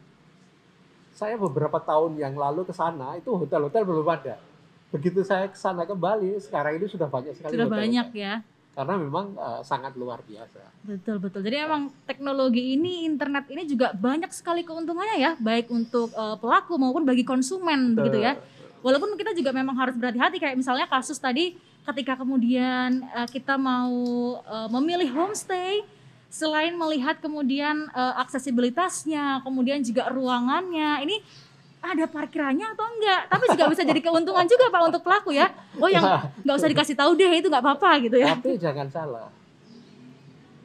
Saya beberapa tahun yang lalu ke sana itu hotel-hotel belum ada. Begitu saya ke sana kembali, sekarang ini sudah banyak sekali. Sudah hotel-hotel. banyak ya. Karena memang eh, sangat luar biasa. Betul betul. Jadi emang teknologi ini, internet ini juga banyak sekali keuntungannya ya, baik untuk eh, pelaku maupun bagi konsumen begitu ya. Walaupun kita juga memang harus berhati-hati kayak misalnya kasus tadi ketika kemudian eh, kita mau eh, memilih homestay selain melihat kemudian eh, aksesibilitasnya, kemudian juga ruangannya. Ini ada parkirannya atau enggak? Tapi juga bisa jadi keuntungan juga Pak untuk pelaku ya. Oh yang nggak usah dikasih tahu deh itu nggak apa-apa gitu ya. Tapi jangan salah.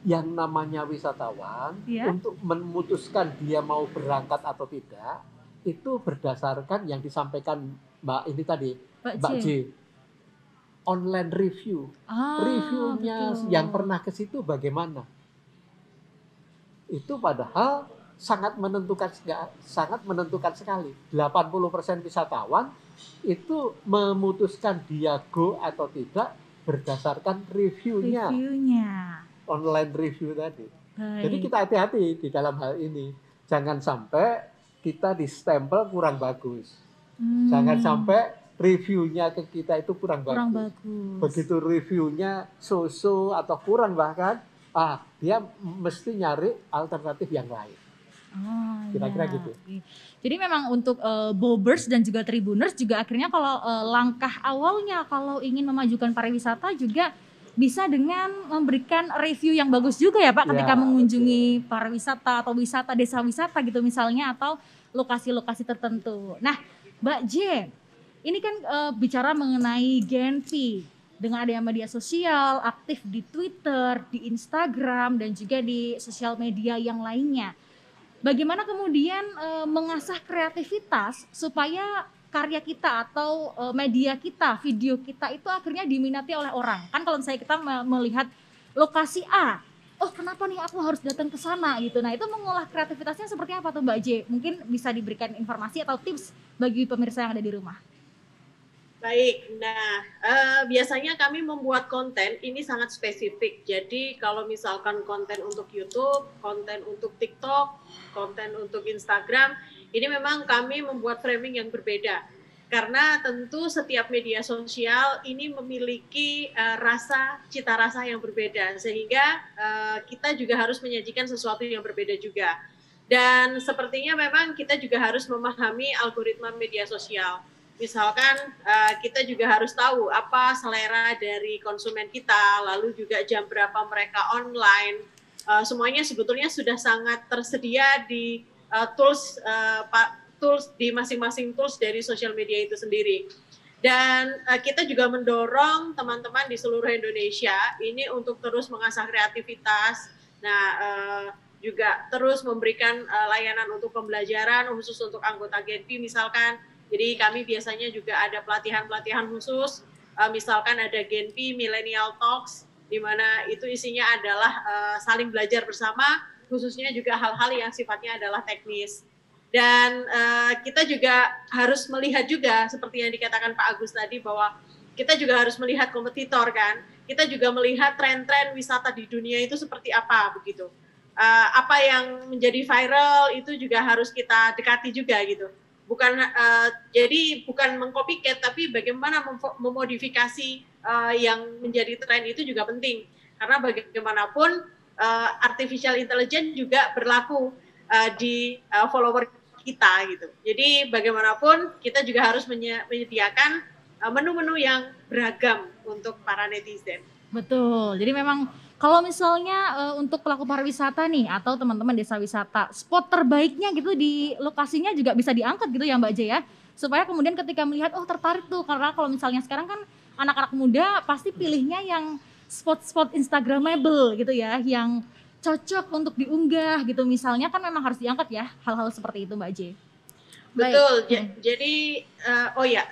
Yang namanya wisatawan Iya. untuk memutuskan dia mau berangkat atau tidak itu berdasarkan yang disampaikan Mbak ini tadi, Pak Mbak J. J. Online review. Ah, Reviewnya betul. yang pernah ke situ bagaimana? Itu padahal sangat menentukan sangat menentukan sekali. 80% wisatawan itu memutuskan dia go atau tidak berdasarkan reviewnya reviewnya. online review tadi. Baik. Jadi kita hati-hati di dalam hal ini. Jangan sampai kita stempel kurang bagus. Hmm, Jangan sampai reviewnya ke kita itu kurang, kurang bagus. bagus. Begitu reviewnya so-so atau kurang bahkan, ah dia mesti nyari alternatif yang lain. Oh, Kira-kira iya. gitu. Jadi memang untuk eh, Bobers dan juga Tribuners juga akhirnya kalau eh, langkah awalnya kalau ingin memajukan pariwisata juga bisa dengan memberikan review yang bagus juga ya Pak ketika Ya, mengunjungi pariwisata atau wisata desa wisata gitu misalnya atau lokasi-lokasi tertentu. Nah, Mbak J, ini kan eh, bicara mengenai Genpi dengan adanya media sosial, aktif di Twitter, di Instagram dan juga di sosial media yang lainnya. Bagaimana kemudian eh, mengasah kreativitas supaya karya kita atau eh, media kita, video kita itu akhirnya diminati oleh orang. Kan kalau misalnya kita me- melihat lokasi A, oh kenapa nih aku harus datang ke sana gitu. Nah, itu mengolah kreativitasnya seperti apa tuh Mbak J? Mungkin bisa diberikan informasi atau tips bagi pemirsa yang ada di rumah. Baik, nah eh, biasanya kami membuat konten ini sangat spesifik. Jadi kalau misalkan konten untuk YouTube, konten untuk TikTok, konten untuk Instagram, ini memang kami membuat framing yang berbeda. Karena tentu setiap media sosial ini memiliki eh, rasa, cita rasa yang berbeda. Sehingga eh, kita juga harus menyajikan sesuatu yang berbeda juga. Dan sepertinya memang kita juga harus memahami algoritma media sosial misalkan uh, kita juga harus tahu apa selera dari konsumen kita, lalu juga jam berapa mereka online. Uh, semuanya sebetulnya sudah sangat tersedia di uh, tools uh, tools di masing-masing tools dari sosial media itu sendiri. Dan uh, kita juga mendorong teman-teman di seluruh Indonesia ini untuk terus mengasah kreativitas. Nah, uh, juga terus memberikan uh, layanan untuk pembelajaran khusus untuk anggota Genpi misalkan jadi kami biasanya juga ada pelatihan-pelatihan khusus, uh, misalkan ada Genpi Millennial Talks, di mana itu isinya adalah uh, saling belajar bersama, khususnya juga hal-hal yang sifatnya adalah teknis. Dan uh, kita juga harus melihat juga seperti yang dikatakan Pak Agus tadi bahwa kita juga harus melihat kompetitor kan. Kita juga melihat tren-tren wisata di dunia itu seperti apa begitu. Uh, apa yang menjadi viral itu juga harus kita dekati juga gitu. Bukan uh, jadi bukan mengcopycat tapi bagaimana memodifikasi uh, yang menjadi tren itu juga penting. Karena bagaimanapun uh, artificial intelligence juga berlaku uh, di uh, follower kita gitu. Jadi bagaimanapun kita juga harus menyediakan Uh, menu-menu yang beragam untuk para netizen. Betul. Jadi memang kalau misalnya uh, untuk pelaku pariwisata nih atau teman-teman desa wisata, spot terbaiknya gitu di lokasinya juga bisa diangkat gitu ya Mbak J ya. Supaya kemudian ketika melihat oh tertarik tuh karena kalau misalnya sekarang kan anak-anak muda pasti pilihnya yang spot-spot instagramable gitu ya, yang cocok untuk diunggah gitu misalnya kan memang harus diangkat ya hal-hal seperti itu Mbak J. Betul. Hmm. Jadi uh, oh ya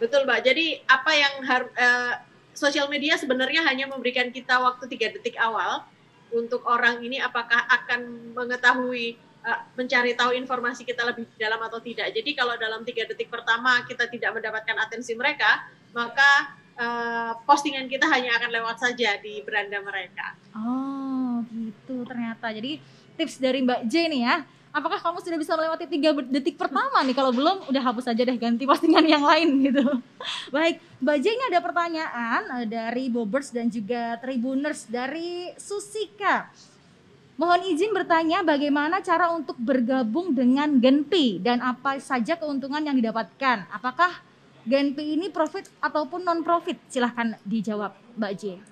Betul, Mbak. Jadi apa yang har uh, sosial media sebenarnya hanya memberikan kita waktu tiga detik awal untuk orang ini apakah akan mengetahui uh, mencari tahu informasi kita lebih dalam atau tidak. Jadi kalau dalam tiga detik pertama kita tidak mendapatkan atensi mereka, maka uh, postingan kita hanya akan lewat saja di beranda mereka. Oh, gitu ternyata. Jadi tips dari Mbak J nih ya apakah kamu sudah bisa melewati tiga detik pertama nih? Kalau belum udah hapus aja deh ganti postingan yang lain gitu. Baik Mbak J ini ada pertanyaan eh, dari Bobers dan juga Tribuners dari Susika. Mohon izin bertanya bagaimana cara untuk bergabung dengan Genpi? Dan apa saja keuntungan yang didapatkan? Apakah Genpi ini profit ataupun non profit silahkan dijawab Mbak J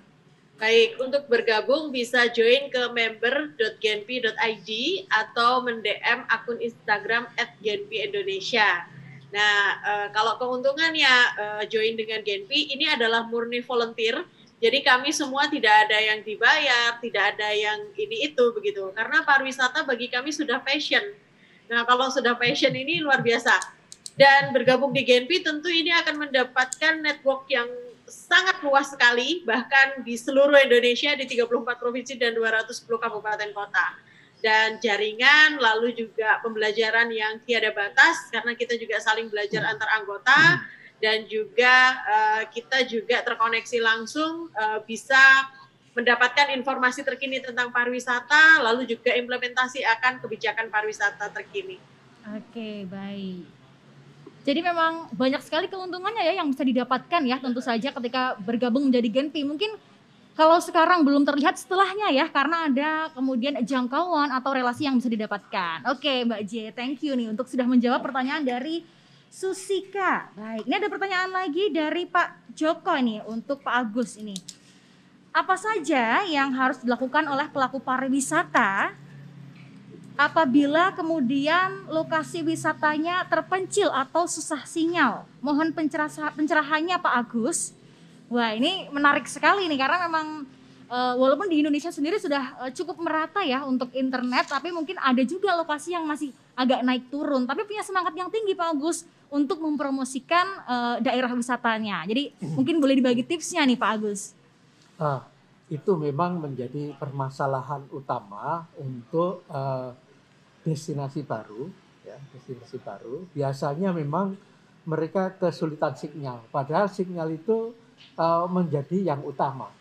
Baik, untuk bergabung bisa join ke member.genpi.id atau mendm akun Instagram @genpi_indonesia. Nah, e, kalau keuntungannya e, join dengan Genpi ini adalah murni volunteer. Jadi kami semua tidak ada yang dibayar, tidak ada yang ini itu begitu. Karena pariwisata bagi kami sudah passion. Nah, kalau sudah passion ini luar biasa. Dan bergabung di Genpi tentu ini akan mendapatkan network yang sangat luas sekali, bahkan di seluruh Indonesia di 34 provinsi dan 210 kabupaten kota. Dan jaringan, lalu juga pembelajaran yang tiada batas, karena kita juga saling belajar antar anggota, dan juga uh, kita juga terkoneksi langsung uh, bisa mendapatkan informasi terkini tentang pariwisata, lalu juga implementasi akan kebijakan pariwisata terkini. Oke, baik. Jadi memang banyak sekali keuntungannya ya yang bisa didapatkan ya tentu saja ketika bergabung menjadi Genpi. Mungkin kalau sekarang belum terlihat setelahnya ya karena ada kemudian jangkauan atau relasi yang bisa didapatkan. Oke Mbak J, thank you nih untuk sudah menjawab pertanyaan dari Susika. Baik, ini ada pertanyaan lagi dari Pak Joko nih untuk Pak Agus ini. Apa saja yang harus dilakukan oleh pelaku pariwisata apabila kemudian lokasi wisatanya terpencil atau susah sinyal. Mohon pencerahannya Pak Agus. Wah ini menarik sekali nih karena memang uh, walaupun di Indonesia sendiri sudah uh, cukup merata ya untuk internet, tapi mungkin ada juga lokasi yang masih agak naik turun. Tapi punya semangat yang tinggi Pak Agus untuk mempromosikan uh, daerah wisatanya. Jadi mungkin boleh dibagi tipsnya nih Pak Agus. Ah, itu memang menjadi permasalahan utama untuk uh, destinasi baru, ya, destinasi baru, biasanya memang mereka kesulitan sinyal. Padahal sinyal itu uh, menjadi yang utama.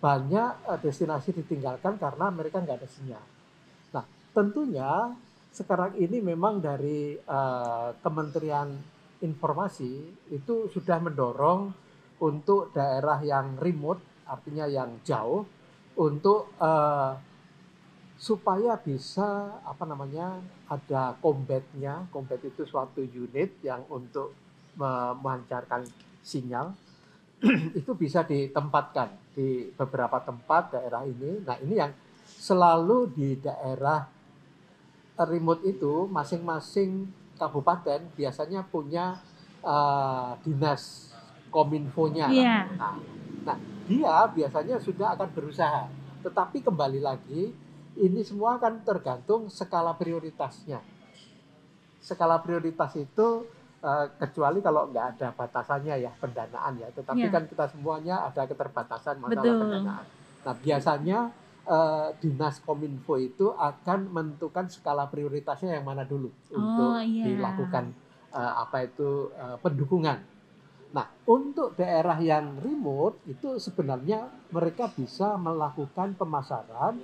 Banyak uh, destinasi ditinggalkan karena mereka nggak ada sinyal. Nah, tentunya sekarang ini memang dari uh, Kementerian Informasi itu sudah mendorong untuk daerah yang remote, artinya yang jauh, untuk uh, supaya bisa apa namanya ada combatnya combat itu suatu unit yang untuk memancarkan sinyal itu bisa ditempatkan di beberapa tempat daerah ini. Nah ini yang selalu di daerah remote itu masing-masing kabupaten biasanya punya uh, dinas kominfonya. Yeah. nah, nah dia biasanya sudah akan berusaha. Tetapi kembali lagi ini semua kan tergantung skala prioritasnya. Skala prioritas itu uh, kecuali kalau nggak ada batasannya ya pendanaan ya, tetapi yeah. kan kita semuanya ada keterbatasan masalah Betul. pendanaan. Nah biasanya eh, dinas kominfo itu akan menentukan skala prioritasnya yang mana dulu untuk Oh, iya. dilakukan eh, apa itu eh, pendukungan. Nah, untuk daerah yang remote itu sebenarnya mereka bisa melakukan pemasaran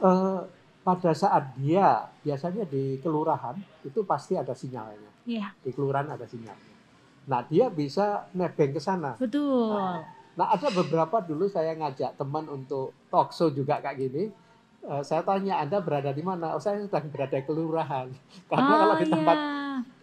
eh, pada saat dia biasanya di kelurahan itu pasti ada sinyalnya. Iya, Di kelurahan ada sinyalnya. Nah, dia bisa nebeng ke sana. betul. Nah, ada beberapa dulu saya ngajak teman untuk talk show juga kayak gini. Eh, saya tanya, Anda berada di mana? Oh, saya sedang berada di kelurahan. Karena kalau di Oh, tempat iya.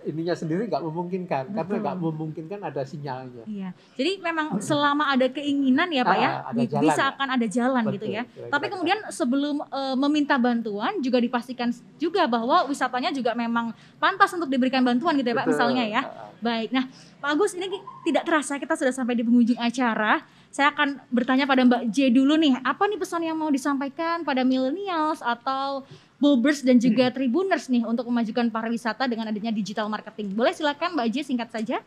Ininya sendiri nggak memungkinkan. Karena Betul. nggak memungkinkan ada sinyalnya. Iya. Jadi memang selama ada keinginan ya Pak ya, Ah, ada bi- jalan bisa ya. akan ada jalan gitu Betul, ya. kira-kira Tapi gitu. kemudian sebelum eh, meminta bantuan juga dipastikan juga bahwa wisatanya juga memang pantas untuk diberikan bantuan gitu ya Pak Betul. misalnya ya. Ah, Baik. Nah, Pak Agus ini tidak terasa kita sudah sampai di penghujung acara. Saya akan bertanya pada Mbak J dulu nih, apa nih pesan yang mau disampaikan pada millennials atau Bobers dan Hmm. juga Tribuners nih untuk memajukan pariwisata dengan adanya digital marketing. Boleh silakan Mbak J singkat saja.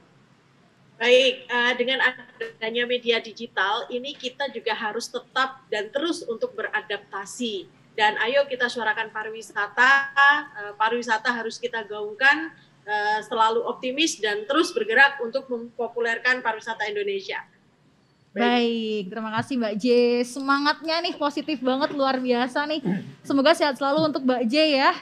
Baik, eh, dengan adanya media digital, ini kita juga harus tetap dan terus untuk beradaptasi. Dan ayo kita suarakan pariwisata, eh, pariwisata harus kita gaungkan, eh, selalu optimis dan terus bergerak untuk mempopulerkan pariwisata Indonesia. Baik, terima kasih Mbak J. Semangatnya nih positif banget, luar biasa nih. Semoga sehat selalu untuk Mbak J ya.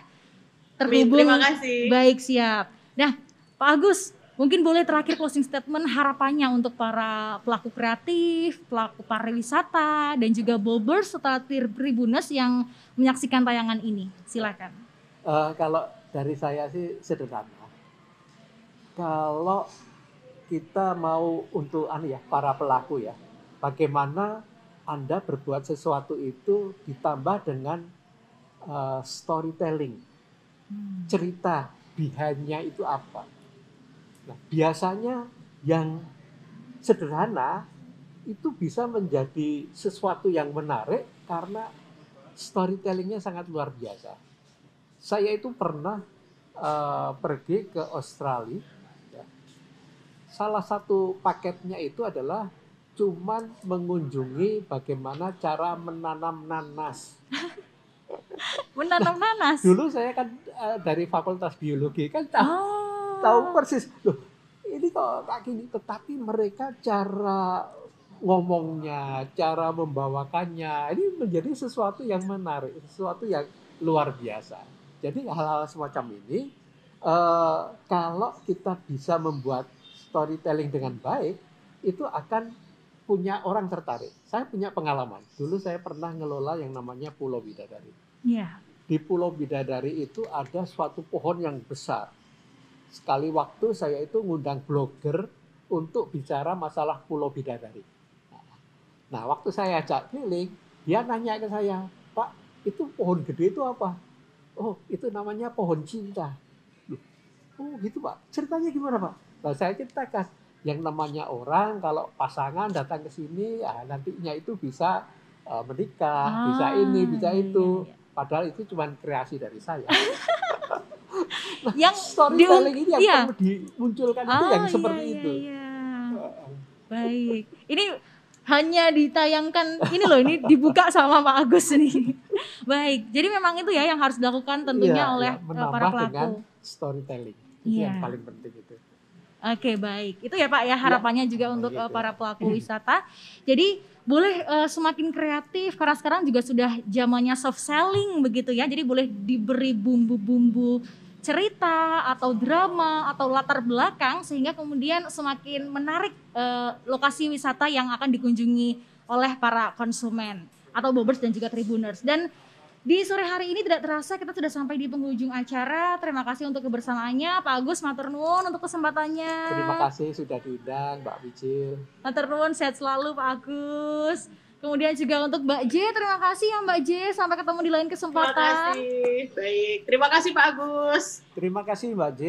Terhubung. Terima kasih. Baik, siap. Nah, Pak Agus, mungkin boleh terakhir closing statement harapannya untuk para pelaku kreatif, pelaku pariwisata, dan juga bobers serta tribuners yang menyaksikan tayangan ini. Silakan. Eh, kalau dari saya sih sederhana. Kalau kita mau untuk anu ya para pelaku ya, bagaimana Anda berbuat sesuatu itu ditambah dengan eh, storytelling, cerita behind-nya itu apa. Nah, biasanya yang sederhana itu bisa menjadi sesuatu yang menarik karena storytellingnya sangat luar biasa. Saya itu pernah eh, pergi ke Australia. Salah satu paketnya itu adalah cuman mengunjungi bagaimana cara menanam nanas. Menanam nanas. Dulu saya kan eh, dari Fakultas Biologi kan tahu Oh. tahu persis loh ini kok kayak gini tetapi mereka cara ngomongnya cara membawakannya ini menjadi sesuatu yang menarik sesuatu yang luar biasa jadi hal-hal semacam ini eh, kalau kita bisa membuat storytelling dengan baik itu akan punya orang tertarik saya punya pengalaman dulu saya pernah ngelola yang namanya Pulau Bidadari Iya. di Pulau Bidadari itu ada suatu pohon yang besar. Sekali waktu saya itu ngundang blogger untuk bicara masalah Pulau Bidadari. Nah, waktu saya ajak keliling, dia nanya ke saya, Pak, itu pohon gede itu apa? Oh, itu namanya pohon cinta. Loh, oh gitu Pak, ceritanya gimana Pak? Nah, saya ceritakan, yang namanya orang kalau pasangan datang ke sini, ya, nantinya itu bisa eh, menikah, bisa ini, bisa Ah, iya, itu. iya, Padahal itu cuma kreasi dari saya. Yang Storytelling ini yang iya. perlu dimunculkan itu Oh, yang iya, seperti iya, itu. iya. Baik. Ini hanya ditayangkan ini loh ini dibuka sama Pak Agus nih. Baik. Jadi memang itu ya yang harus dilakukan tentunya Iya, oleh iya, para dengan pelaku. storytelling. Itu Iya. yang paling penting itu. Oke, baik. Itu ya Pak ya harapannya juga Oh, untuk gitu. eh, para pelaku wisata. Jadi boleh eh, semakin kreatif karena sekarang juga sudah zamannya soft selling begitu ya. Jadi boleh diberi bumbu-bumbu cerita atau drama atau latar belakang sehingga kemudian semakin menarik eh, lokasi wisata yang akan dikunjungi oleh para konsumen atau bobers dan juga tribuners. Dan di sore hari ini tidak terasa kita sudah sampai di penghujung acara. Terima kasih untuk kebersamaannya Pak Agus Matur nuwun untuk kesempatannya. Terima kasih sudah diundang Mbak Bicil. Matur nuwun sehat selalu Pak Agus. Kemudian juga untuk Mbak J, terima kasih ya Mbak J. Sampai ketemu di lain Terima kesempatan. kasih. Baik, terima kasih Pak Agus. Terima kasih Mbak J.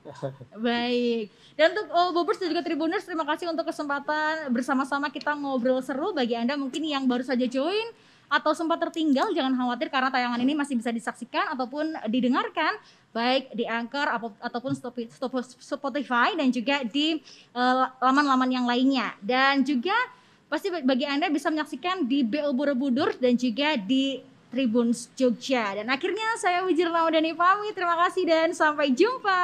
Baik. Dan untuk oh, Bobers dan juga Tribuners, terima kasih untuk kesempatan bersama-sama kita ngobrol seru bagi Anda mungkin yang baru saja join atau sempat tertinggal, jangan khawatir karena tayangan ini masih bisa disaksikan ataupun didengarkan baik di Anchor ataupun Spotify dan juga di eh, laman-laman yang lainnya. Dan juga pasti bagi Anda bisa menyaksikan di BO Borobudur dan juga di Tribun Jogja. Dan akhirnya saya Wijir Ramadhani pamit. Terima kasih dan sampai jumpa.